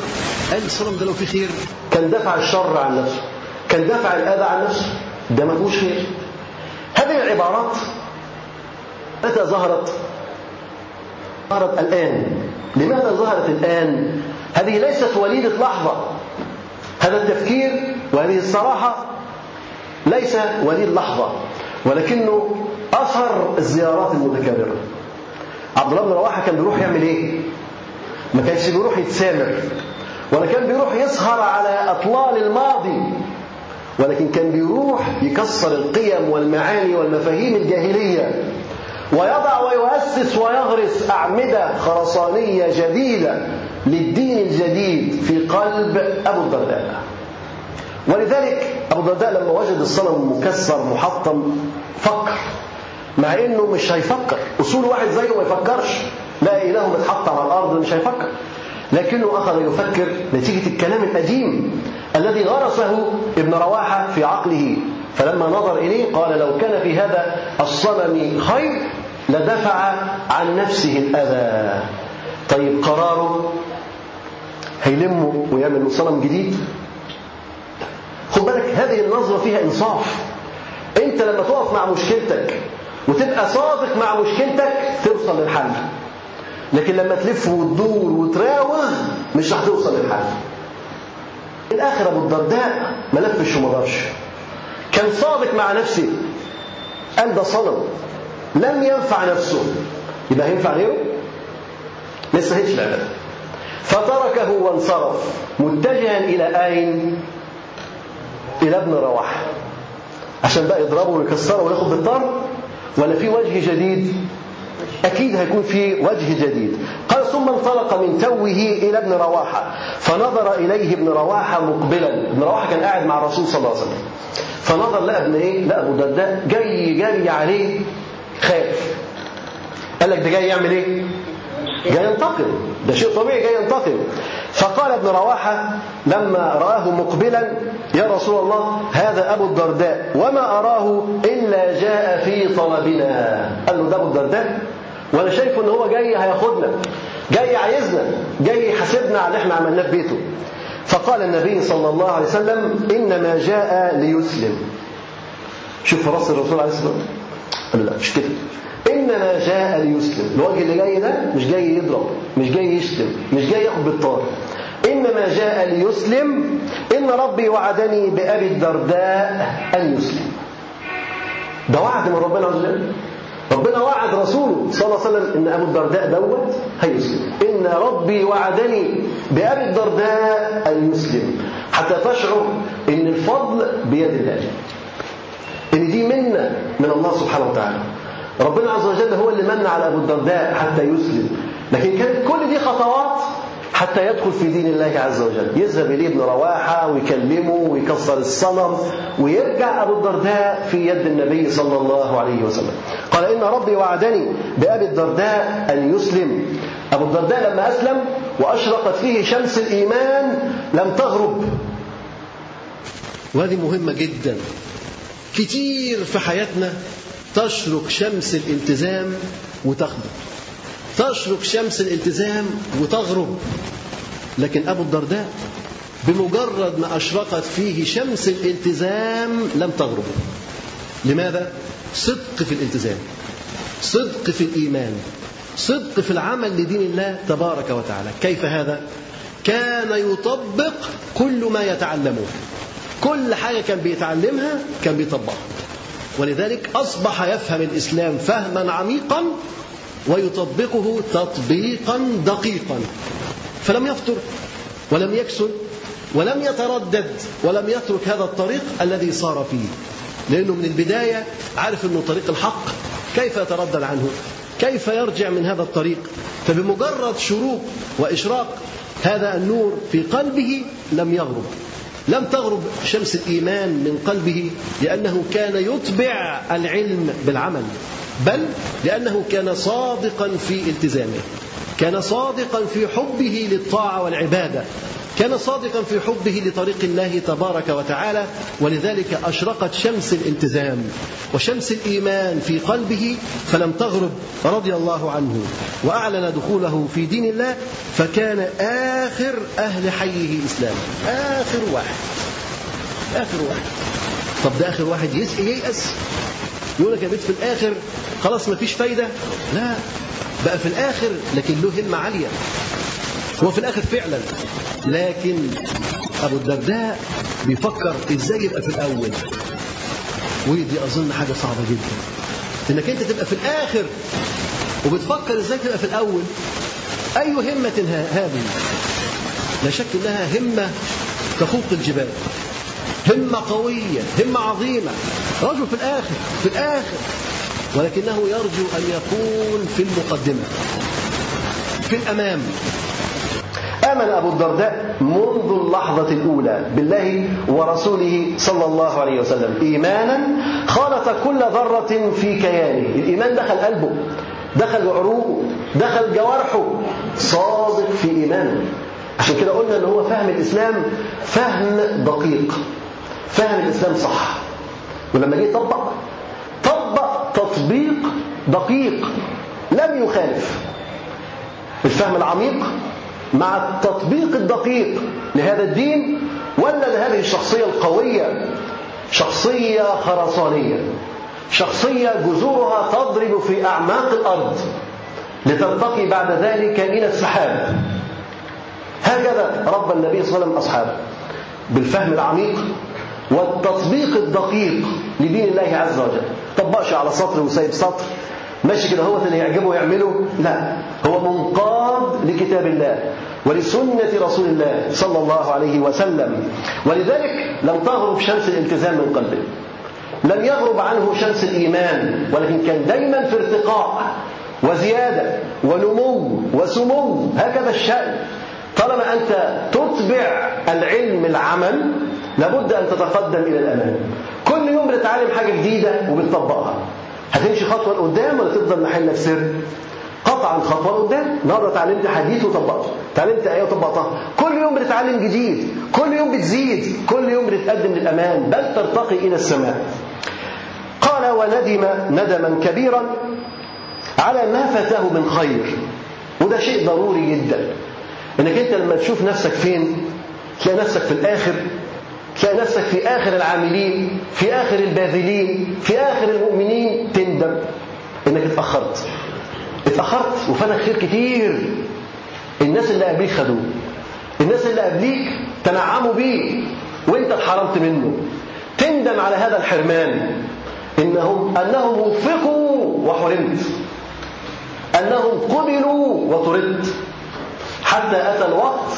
قال الصنم ده لو فيه خير؟ كان دفع الشر عن نفسه. كان دفع الأذى عن نفسه. ده ما فيهوش خير. هذه العبارات متى ظهرت؟ ظهرت الآن. لماذا ظهرت الآن؟ هذه ليست وليدة لحظة. هذا التفكير وهذه الصراحة ليس وليد لحظة ولكنه أثر الزيارات المتكررة. عبد الله بن رواحة كان بيروح يعمل إيه؟ ما كانش بيروح يتسامر ولا كان بيروح يسهر على أطلال الماضي ولكن كان بيروح يكسر القيم والمعاني والمفاهيم الجاهلية ويضع ويؤسس ويغرس أعمدة خرسانية جديدة. للدين الجديد في قلب أبو الدرداء. ولذلك أبو الدرداء لما وجد الصنم مكسر محطم فكر. مع إنه مش هيفكر. أصول واحد زيه ما يفكرش. لا إله متحط على الأرض مش هيفكر. لكنه أخذ يفكر نتيجة الكلام القديم الذي غرسه ابن رواحة في عقله. فلما نظر إليه قال لو كان في هذا الصنم خير لدفع عن نفسه الأذى. طيب قراره هيلمه ويعمل صنم جديد؟ خد بالك هذه النظرة فيها إنصاف. أنت لما تقف مع مشكلتك وتبقى صادق مع مشكلتك توصل للحل. لكن لما تلف وتدور وتراوغ مش راح توصل للحل. الآخر أبو الدرداء ما لفش وما دارش كان صادق مع نفسه. قال ده صنم. لم ينفع نفسه. يبقى هينفع غيره؟ ما يستاهلش العبادة. فتركه وانصرف متجها إلى آين؟ إلى ابن رواحة. عشان بقى يضربه ويكسره وياخد بالطار ولا في وجه جديد؟ أكيد هيكون في وجه جديد. قال ثم انطلق من توه إلى ابن رواحة. فنظر إليه ابن رواحة مقبلا. ابن رواحة كان قاعد مع الرسول صلى الله عليه وسلم. فنظر لقى ابن إيه؟ لقى أبو درداء جاي جاري عليه خايف قال لك ده جاي يعمل إيه؟ جاي ينتقم. ده شيء طبيعي جاي ينتقم. فقال ابن رواحة لما رآه مقبلا يا رسول الله هذا أبو الدرداء وما أراه إلا جاء في طلبنا. قال له ده أبو الدرداء؟ وأنا شايف إن هو جاي هياخدنا جاي عايزنا جاي يحاسبنا على اللي إحنا عملناه في بيته. فقال النبي صلى الله عليه وسلم إنما جاء ليسلم. شوف رأس الرسول عليه الصلاة والسلام. قال لا مش كده. إنما جاء ليسلم. الوجه اللي جاي ده مش جاي يضرب مش جاي يشتم مش جاي ياخد بالطار. وإنما جاء ليسلم. إن ربي وعدني بأبي الدرداء أن يسلم. ده وعد من ربنا عز وجل. ربنا وعد رسوله صلى الله عليه وسلم إن أبو الدرداء دوت هيسلم. إن ربي وعدني بأبي الدرداء أن يسلم. حتى تشعر إن الفضل بيد الله. إن دي منة من الله سبحانه وتعالى. ربنا عز وجل هو اللي من على ابو الدرداء حتى يسلم. لكن كانت كل دي خطوات حتى يدخل في دين الله عز وجل. يذهب إليه ابن رواحة ويكلمه ويكسر الصنم ويرجع أبو الدرداء في يد النبي صلى الله عليه وسلم. قال إن ربي وعدني بأبي الدرداء أن يسلم. أبو الدرداء لما أسلم وأشرقت فيه شمس الإيمان لم تغرب. وهذه مهمة جدا. كتير في حياتنا تشرق شمس الالتزام وتخبط تشرق شمس الالتزام وتغرب. لكن أبو الدرداء بمجرد ما أشرقت فيه شمس الالتزام لم تغرب. لماذا؟ صدق في الالتزام. صدق في الإيمان. صدق في العمل لدين الله تبارك وتعالى. كيف هذا؟ كان يطبق كل ما يتعلمه. كل حاجة كان بيتعلمها كان بيطبقها. ولذلك أصبح يفهم الإسلام فهما عميقا ويطبقه تطبيقا دقيقا. فلم يفتر ولم يكسل ولم يتردد ولم يترك هذا الطريق الذي صار فيه. لأنه من البداية عارف أنه طريق الحق. كيف يتردد عنه؟ كيف يرجع من هذا الطريق؟ فبمجرد شروق وإشراق هذا النور في قلبه لم يغرب. لم تغرب شمس الإيمان من قلبه لأنه كان يتبع العلم بالعمل بل لأنه كان صادقا في التزامه كان صادقا في حبه للطاعة والعبادة كان صادقا في حبه لطريق الله تبارك وتعالى ولذلك أشرقت شمس الالتزام وشمس الإيمان في قلبه فلم تغرب رضي الله عنه وأعلن دخوله في دين الله فكان آخر أهل حيه إسلام. آخر واحد. آخر واحد. طب ده آخر واحد ييأس. يقول لك يا بيت في الآخر خلاص ما فيش فايدة. لا بقى في الآخر لكن له همة عالية. هو في الآخر فعلا. لكن أبو الدرداء بيفكر إزاي يبقى في الأول. ودي أظن حاجة صعبة جدا. إنك أنت تبقى في الآخر وبتفكر إزاي تبقى في الأول. أي همة هذه. لا شك إنها همة تفوق الجبال. همة قوية همة عظيمة. رجل في الآخر في الآخر. ولكنه يرجو أن يكون في المقدمة في الأمام. آمن أبو الدرداء منذ اللحظة الأولى بالله ورسوله صلى الله عليه وسلم. إيمانا خالط كل ذرة في كيانه. الإيمان دخل قلبه دخل عروقه دخل جوارحه. صادق في إيمانه. عشان كده قلنا إن هو فهم الإسلام فهم دقيق. فهم الإسلام صح. ولما جه يطبق طبق تطبيق دقيق. لم يخالف. الفهم العميق مع التطبيق الدقيق لهذا الدين ولا لهذه الشخصية القوية؟ شخصية خرسانية. شخصية جذورها تضرب في أعماق الأرض لترتقي بعد ذلك إلى السحاب. هكذا رب النبي صلى الله عليه وسلم أصحابه. بالفهم العميق والتطبيق الدقيق لدين الله عز وجل. طبقش على سطر وسايب سطر. ماشي كده هو اللي يعجبه يعمله؟ لا هو منقاد لكتاب الله ولسنة رسول الله صلى الله عليه وسلم. ولذلك لم تغرب شمس الالتزام من قلبه. لم يغرب عنه شمس الإيمان ولكن كان دايما في ارتقاء وزيادة ونمو وسمو. هكذا الشأن. طالما أنت تتبع العلم العمل لابد أن تتقدم إلى الأمام. كل يوم بتتعلم حاجة جديدة وبتطبقها. هتمشي خطوة لقدام ولا تفضل محلك سر. قطعا خطوة لقدام. النهارده اتعلمت حديث وطبقته. اتعلمت آية وطبقتها. كل يوم بتتعلم جديد. كل يوم بتزيد. كل يوم بتتقدم للأمام بل ترتقي إلى السماء. قال وندم ندما كبيرا على ما فاته من خير. وده شيء ضروري جدا. إنك أنت لما تشوف نفسك فين تلاقي نفسك في الآخر تلاقي نفسك في آخر العاملين في آخر الباذلين في آخر المؤمنين تندم إنك اتأخرت. اتأخرت وفاتك خير كتير. الناس اللي قبليك خدوه الناس اللي قبليك تنعموا بيه وانت اتحرمت منه. تندم على هذا الحرمان. انهم أنهم وفقوا وحرمت. أنهم قبلوا وطردت. حتى أتى الوقت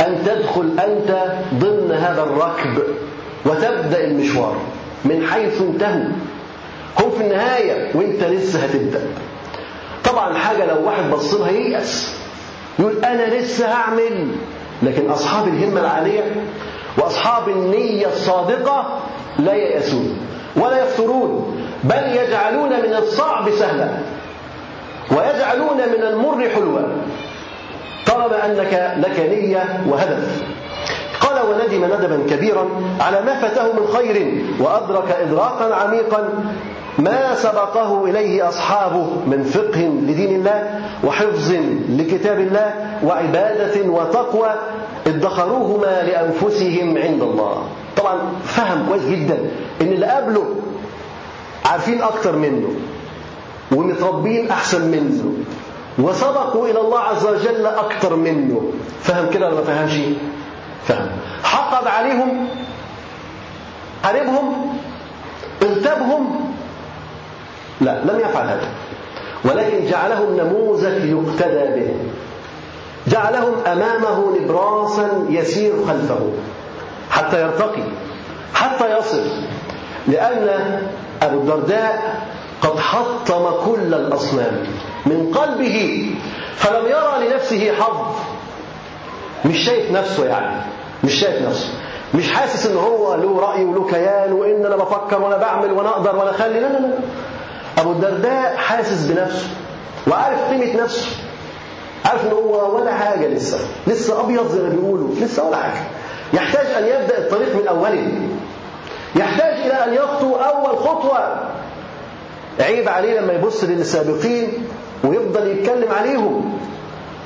أن تدخل أنت ضمن هذا الركب وتبدأ المشوار من حيث انتهوا هم في النهاية وأنت لسه هتبدأ. طبعا حاجة لو واحد بص لها ييأس. يقول أنا لسه هعمل. لكن أصحاب الهمة العاليه وأصحاب النية الصادقة لا ييأسون ولا يفترون. بل يجعلون من الصعب سهلا. ويجعلون من المر حلوا. طالما أنك لك نية وهدف. قال وندم ندما كبيرا على ما فاته من خير وأدرك ادراكا عميقا ما سبقه إليه أصحابه من فقه لدين الله وحفظ لكتاب الله وعبادة وتقوى ادخروهما لأنفسهم عند الله. طبعا فهم كويس جدا إن اللي قبله عارفين أكتر منه ومتربين أحسن منه. وسبقوا إلى الله عز وجل أكتر منه. فهم كده ولا ما فهمش؟ فهم. حقد عليهم حاربهم اغتابهم لا لم يفعل هذا. ولكن جعلهم نموذج يقتدى به. جعلهم أمامه نبراسا يسير خلفه. حتى يرتقي حتى يصل. لأن أبو الدرداء قد حطم كل الأصنام. من قلبه فلم يرى لنفسه حظ. مش شايف نفسه يعني مش شايف نفسه. مش حاسس إن هو له رأي وله كيان وإن أنا بفكر وأنا بعمل وأنا أقدر وأنا أخلي. لا لا لا. أبو الدرداء حاسس بنفسه وعارف قيمة نفسه. عارف إن هو ولا حاجة لسه لسه أبيض زي ما بيقولوا لسه ولا حاجة. يحتاج أن يبدأ الطريق من أوله. يحتاج إلى أن يخطو أول خطوة. عيب عليه لما يبص للسابقين ويفضل يتكلم عليهم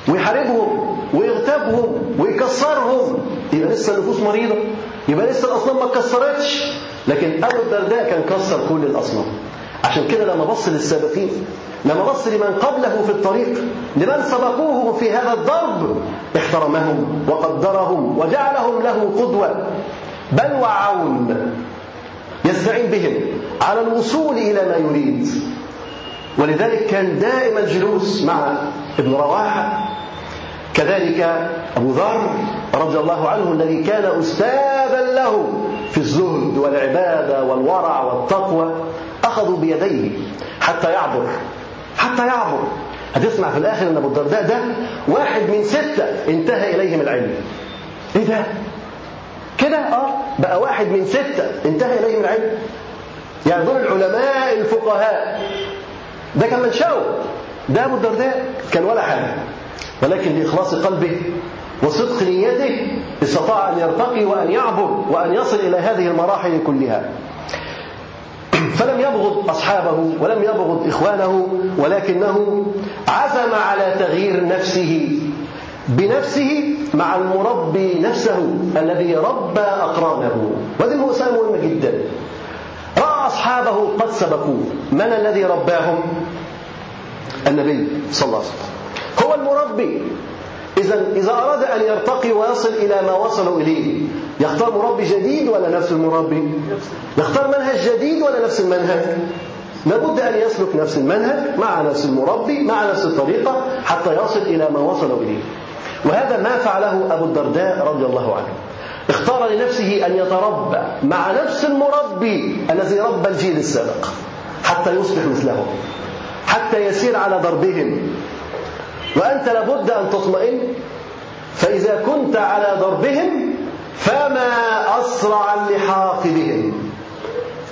ويحاربهم ويغتابهم ويكسرهم. يبقى لسه النفوس مريضة يبقى لسه الأصنام ما اتكسرتش. لكن ابو الدرداء كان كسر كل الأصنام. عشان كده لما بص للسابقين لما بص لمن قبله في الطريق لمن سبقوه في هذا الضرب احترمهم وقدرهم وجعلهم له قدوة. بل وعون يستعين بهم على الوصول إلى ما يريد. ولذلك كان دائما الجلوس مع ابن رواحة. كذلك أبو ذر رضي الله عنه الذي كان أستاذا له في الزهد والعبادة والورع والتقوى أخذوا بيديه حتى يعبر حتى يعبر. هتسمع في الآخر أن أبو الدرداء ده واحد من ستة انتهى إليهم العلم. إيه ده؟ كده آه بقى واحد من ستة انتهى إليهم العلم. يعني دول العلماء الفقهاء. ده كان منشأه ده أبو الدرداء كان ولا حاجة. ولكن لإخلاص قلبه وصدق نيته استطاع أن يرتقي وأن يعبر وأن يصل إلى هذه المراحل كلها. [clears throat] فلم يبغض أصحابه ولم يبغض إخوانه ولكنه عزم على تغيير نفسه بنفسه مع المربي نفسه الذي ربى أقرانه. وهذه مساله مهمه جدا. راى اصحابه قد سبقوه. من الذي رباهم؟ النبي صلى الله عليه وسلم. هو المربي. إذا إذا أراد أن يرتقي ويصل إلى ما وصلوا إليه يختار مربي جديد ولا نفس المربي؟ يختار منهج جديد ولا نفس المنهج؟ لابد أن يسلك نفس المنهج مع نفس المربي مع نفس الطريقة حتى يصل إلى ما وصلوا إليه. وهذا ما فعله أبو الدرداء رضي الله عنه. اختار لنفسه أن يتربى مع نفس المربي الذي ربى الجيل السابق حتى يصبح مثلهم حتى يسير على دربهم. وأنت لابد أن تطمئن فإذا كنت على ضربهم فما أسرع اللحاق بهم.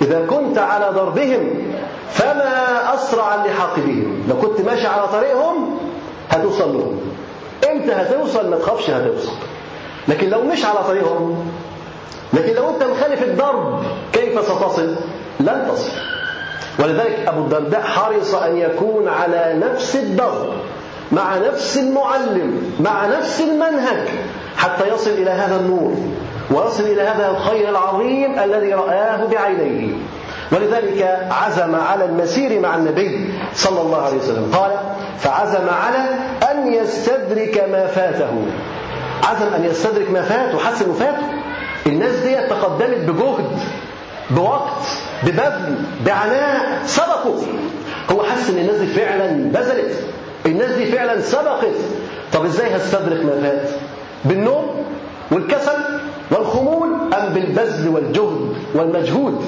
إذا كنت على ضربهم فما أسرع اللحاق بهم. لو كنت ماشي على طريقهم هتوصل لهم. إمتى هتوصل؟ ما تخافش هتوصل. لكن لو مش على طريقهم لكن لو أنت مخالف الضرب كيف ستصل؟ لن تصل. ولذلك أبو الدرداء حرص أن يكون على نفس الضرب مع نفس المعلم مع نفس المنهج حتى يصل إلى هذا النور ويصل إلى هذا الخير العظيم الذي رآه بعينيه. ولذلك عزم على المسير مع النبي صلى الله عليه وسلم. قال فعزم على أن يستدرك ما فاته. عزم أن يستدرك ما فات وحس إنه فاته الناس دي تقدمت بجهد بوقت ببذل بعناء سبقوا. هو حس إن الناس دي فعلا بذلت. الناس دي فعلا سبقت. طب إزاي هستدرك ما فات؟ بالنوم والكسل والخمول أم بالبذل والجهد والمجهود؟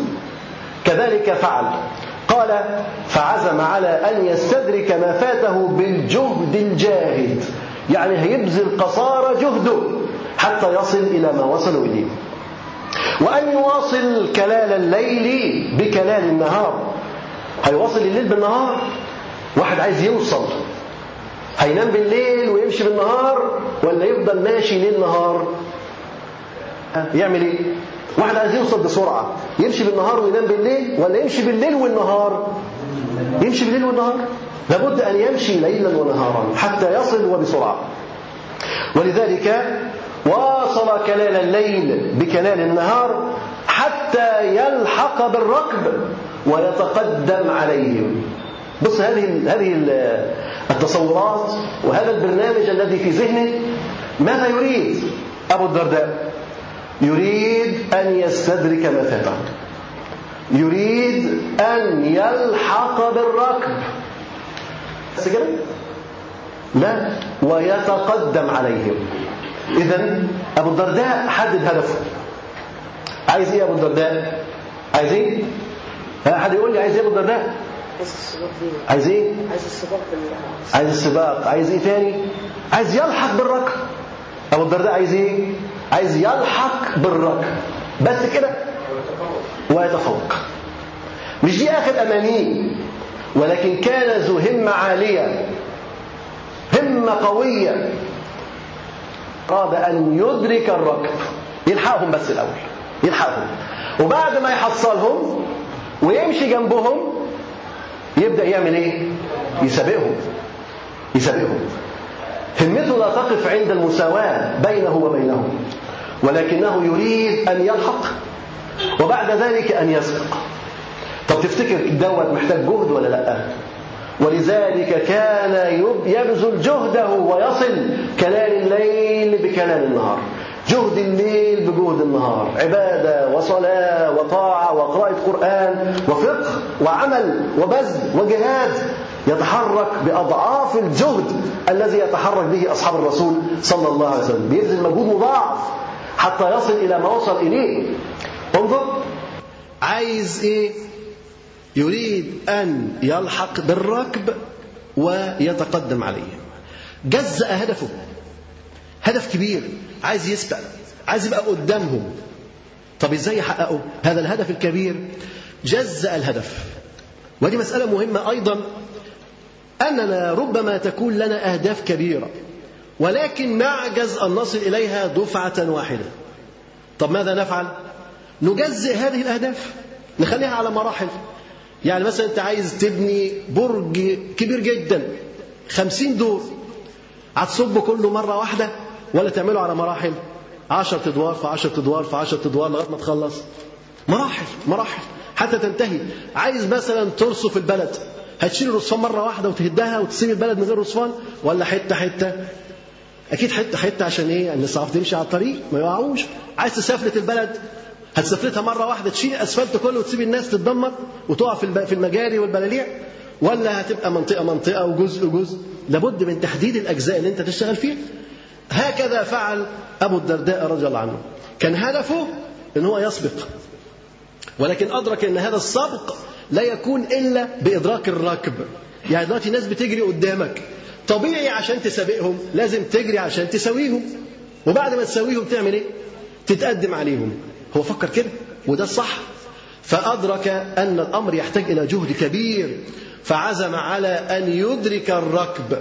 كذلك فعل. قال فعزم على أن يستدرك ما فاته بالجهد الجاهد. يعني هيبذل قصارى جهده حتى يصل إلى ما وصلوا إليه. وأن يواصل كلال الليل بكلال النهار. هيواصل الليل بالنهار؟ واحد عايز يوصل. هينام بالليل ويمشي بالنهار ولا يفضل ماشي ليل نهار؟ يعمل إيه؟ واحد عايز يوصل بسرعة. يمشي بالنهار وينام بالليل ولا يمشي بالليل والنهار؟ يمشي بالليل والنهار. لابد أن يمشي ليلا ونهارا حتى يصل وبسرعة. ولذلك واصل كلال الليل بكلال النهار حتى يلحق بالركب ويتقدم عليهم. بص هذه هذه التصورات وهذا البرنامج الذي في ذهنه ماذا يريد؟ أبو الدرداء يريد أن يستدرك ما فاته يريد أن يلحق بالركب. بس كده لا ويتقدم عليهم إذا أبو الدرداء حدد هدفه عايز إيه أبو الدرداء؟ عايز إيه؟ حد يقول لي عايز إيه أبو الدرداء؟ عايز السباق دي عايز؟ عايز السباق عايز السباق عايز إيه تاني؟ عايز يلحق بالركب أبو الدرداء عايز إيه؟ عايز يلحق بالركب بس كده ويتفوق مش دي آخر أمانيه ولكن كان ذو همة عالية همة قوية. أراد أن يدرك الركب. يلحقهم بس الأول يلحقهم. وبعد ما يحصلهم ويمشي جنبهم يبدأ يعمل إيه؟ يسابقهم يسابقهم. همته لا تقف عند المساواة بينه وبينهم ولكنه يريد أن يلحق وبعد ذلك أن يسبق. طب تفتكر دوت محتاج جهد ولا لأ؟ ولذلك كان يبذل جهده ويصل كلال الليل بكلال النهار. جهد الليل بجهد النهار. عبادة وصلاة وطاعة وقراءة قرآن وفقه وعمل وبذل وجهاد يتحرك بأضعاف الجهد الذي يتحرك به أصحاب الرسول صلى الله عليه وسلم. بيبذل مجهود مضاعف حتى يصل إلى ما وصل إليه. انظر. عايز إيه؟ يريد أن يلحق بالركب ويتقدم عليهم جزأ هدفه. هدف كبير. عايز يسبق. عايز يبقى قدامهم طب إزاي يحققه؟ هذا الهدف الكبير. جزأ الهدف. ودي مسألة مهمة أيضا. أننا ربما تكون لنا أهداف كبيرة. ولكن نعجز أن نصل إليها دفعة واحدة. طب ماذا نفعل؟ نجزئ هذه الأهداف. نخليها على مراحل. يعني مثلا أنت عايز تبني برج كبير جدا خمسين دور هتصب كله مرة واحدة ولا تعمله على مراحل؟ عشر أدوار في عشر أدوار في عشر أدوار لغاية ما تخلص. مراحل مراحل حتى تنتهي. عايز مثلا ترصف البلد هتشيل الرصفان مرة واحدة وتهدها وتسيب البلد من غير رصفان ولا حتة حتة؟ أكيد حتة حتة عشان إيه؟ الناس تعرف تمشي على الطريق ما يقعوش. عايز تسافلت البلد هتسافلتها مرة واحدة تشيل الأسفلت كله وتسيب الناس تتدمر وتقع في المجاري والبلاليع؟ ولا هتبقى منطقة منطقة وجزء جزء لابد من تحديد الأجزاء اللي أنت تشتغل فيها. هكذا فعل أبو الدرداء رضي الله عنه. كان هدفه أن هو يسبق. ولكن أدرك أن هذا السبق لا يكون إلا بإدراك الركب يعني دلوقتي ناس بتجري قدامك. طبيعي عشان تسابقهم لازم تجري عشان تساويهم. وبعد ما تساويهم تعمل إيه؟ تتقدم عليهم. هو فكر كده وده الصح. فأدرك أن الأمر يحتاج إلى جهد كبير. فعزم على أن يدرك الركب.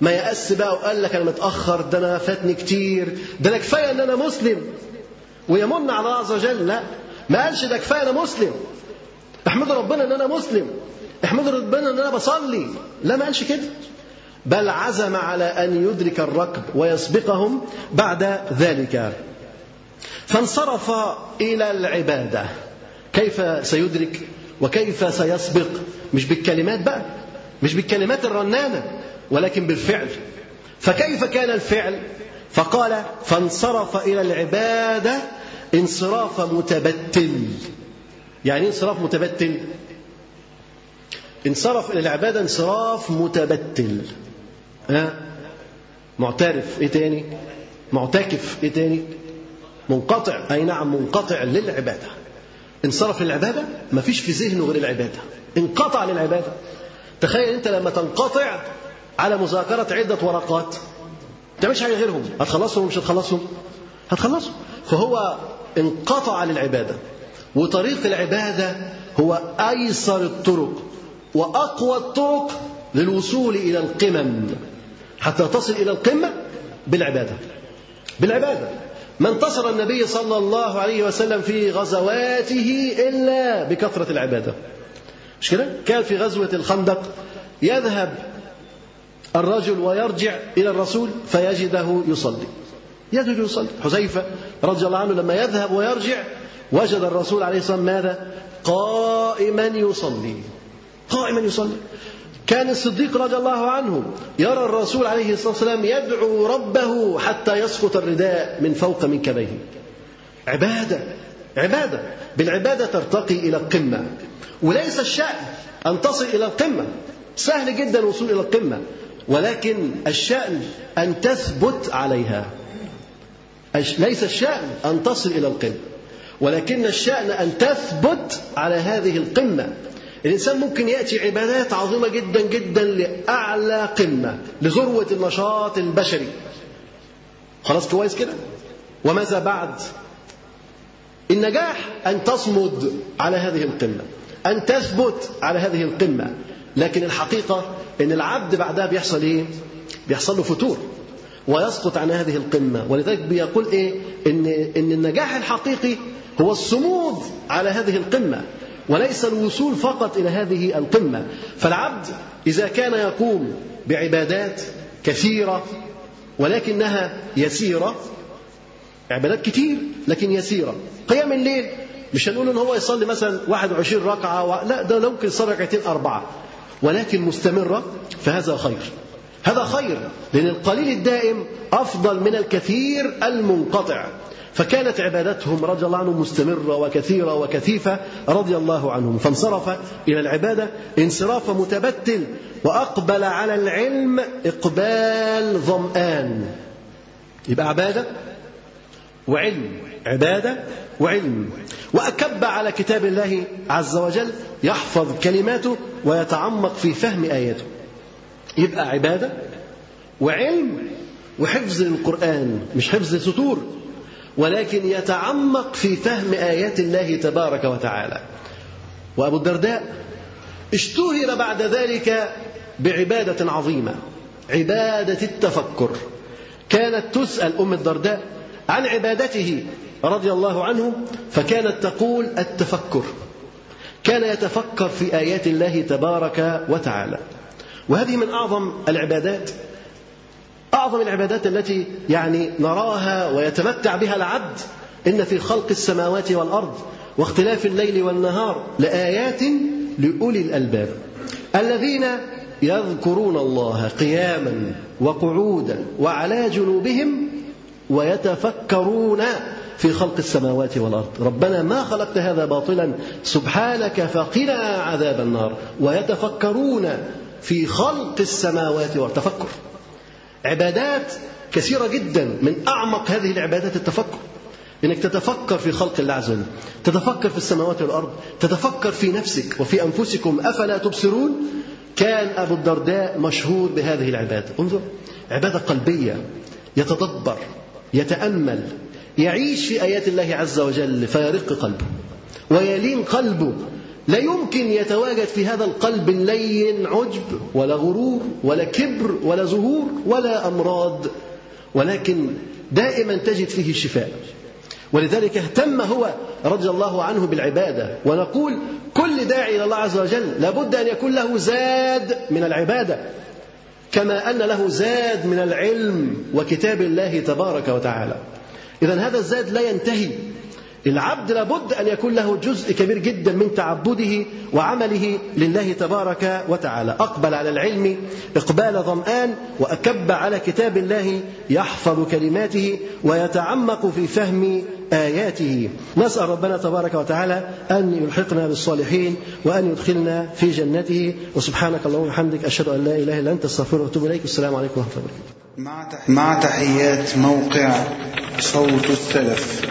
ما يأس بقى وقال لك أنا متأخر ده أنا فاتني كتير ده أنا كفاية أن أنا مسلم. ويمن على الله عز وجل لا ما قالش ده كفاية أنا مسلم. احمدوا ربنا أن أنا مسلم. احمدوا ربنا أن أنا بصلي. لا ما قالش كده. بل عزم على أن يدرك الركب ويسبقهم بعد ذلك. فانصرف إلى العبادة. كيف سيدرك وكيف سيسبق؟ مش بالكلمات بقى مش بالكلمات الرنانة ولكن بالفعل. فكيف كان الفعل؟ فقال فانصرف إلى العبادة انصراف متبتل. يعني إيه انصراف متبتل؟ انصرف إلى العبادة انصراف متبتل. ها؟ معترف. إيه تاني؟ معتكف. إيه تاني؟ منقطع. أي نعم منقطع للعبادة. انصرف للعبادة مفيش في ذهنه غير العبادة. انقطع للعبادة. تخيل أنت لما تنقطع على مذاكرة عدة ورقات. ما تعملش حاجة غيرهم. هتخلصهم ومش هتخلصهم؟ هتخلصهم. فهو انقطع للعبادة. وطريق العبادة هو أيسر الطرق وأقوى الطرق للوصول إلى القمم. حتى تصل إلى القمة بالعبادة. بالعبادة. ما انتصر النبي صلى الله عليه وسلم في غزواته إلا بكثرة العبادة. مش كده؟ كان في غزوة الخندق يذهب الرجل ويرجع إلى الرسول فيجده يصلي. يجد يصلي. حذيفة رضي الله عنه لما يذهب ويرجع وجد الرسول عليه الصلاة والسلام ماذا؟ قائما يصلي. قائما يصلي. كان الصديق رضي الله عنه يرى الرسول عليه الصلاة والسلام يدعو ربه حتى يسقط الرداء من فوق منكبيه عبادة عبادة. بالعبادة ترتقي إلى القمة. وليس الشأن أن تصل إلى القمة. سهل جدا الوصول إلى القمة. ولكن الشأن أن تثبت عليها. ليس الشأن أن تصل إلى القمة. ولكن الشأن أن تثبت على هذه القمة. الإنسان ممكن يأتي عبادات عظيمة جدا جدا لأعلى قمة لذروة النشاط البشري. خلاص كويس كده؟ وماذا بعد؟ النجاح أن تصمد على هذه القمة أن تثبت على هذه القمة. لكن الحقيقة أن العبد بعدها بيحصل إيه؟ بيحصل له فتور ويسقط عن هذه القمة. ولذلك بيقول إيه؟ إن, إن النجاح الحقيقي هو الصمود على هذه القمة. وليس الوصول فقط إلى هذه القمة. فالعبد إذا كان يقوم بعبادات كثيرة ولكنها يسيرة عبادات كتير لكن يسيرة. قيام الليل مش هنقول إن هو يصلي مثلا 21 ركعة و... لا ده ممكن يصلي ركعتين أربعة. ولكن مستمرة فهذا خير هذا خير لأن القليل الدائم أفضل من الكثير المنقطع. فكانت عبادتهم رضي الله عنهم مستمرة وكثيرة وكثيفة رضي الله عنهم. فانصرف إلى العبادة انصراف متبتل وأقبل على العلم إقبال ظمآن. يبقى عبادة وعلم عبادة وعلم. وأكب على كتاب الله عز وجل يحفظ كلماته ويتعمق في فهم آياته. يبقى عبادة وعلم وحفظ للقرآن مش حفظ سطور. ولكن يتعمق في فهم آيات الله تبارك وتعالى. وأبو الدرداء اشتهر بعد ذلك بعبادة عظيمة عبادة التفكر. كانت تسأل أم الدرداء عن عبادته رضي الله عنه فكانت تقول التفكر. كان يتفكر في آيات الله تبارك وتعالى. وهذه من أعظم العبادات أعظم العبادات التي يعني نراها ويتمتع بها العبد إن في خلق السماوات والأرض واختلاف الليل والنهار لآيات لأولي الألباب. الذين يذكرون الله قياما وقعودا وعلى جنوبهم ويتفكرون في خلق السماوات والأرض. ربنا ما خلقت هذا باطلا. سبحانك فقنا عذاب النار. ويتفكرون في خلق السماوات والتفكر عبادات كثيرة جدا من أعمق هذه العبادات التفكر. انك تتفكر في خلق الله عز وجل تتفكر في السماوات والأرض تتفكر في نفسك وفي أنفسكم أفلا تبصرون؟ كان أبو الدرداء مشهور بهذه العبادة. انظر عبادة قلبية يتدبر يتأمل يعيش في آيات الله عز وجل فيرق قلبه ويلين قلبه. لا يمكن يتواجد في هذا القلب اللين عجب ولا غرور ولا كبر ولا زهور ولا أمراض. ولكن دائما تجد فيه الشفاء. ولذلك اهتم هو رضي الله عنه بالعبادة. ونقول كل داعي إلى الله عز وجل لابد أن يكون له زاد من العبادة كما أن له زاد من العلم وكتاب الله تبارك وتعالى. اذا هذا الزاد لا ينتهي العبد لابد أن يكون له جزء كبير جدا من تعبده وعمله لله تبارك وتعالى. أقبل على العلم إقبال ظمآن وأكب على كتاب الله يحفظ كلماته ويتعمق في فهم آياته. نسأل ربنا تبارك وتعالى أن يلحقنا بالصالحين وأن يدخلنا في جنته. وسبحانك اللهم وبحمدك أشهد أن لا إله إلا أنت أستغفرك وأتوب إليك. السلام عليكم ورحمة الله وبركاته. مع تحيات موقع صوت السلف.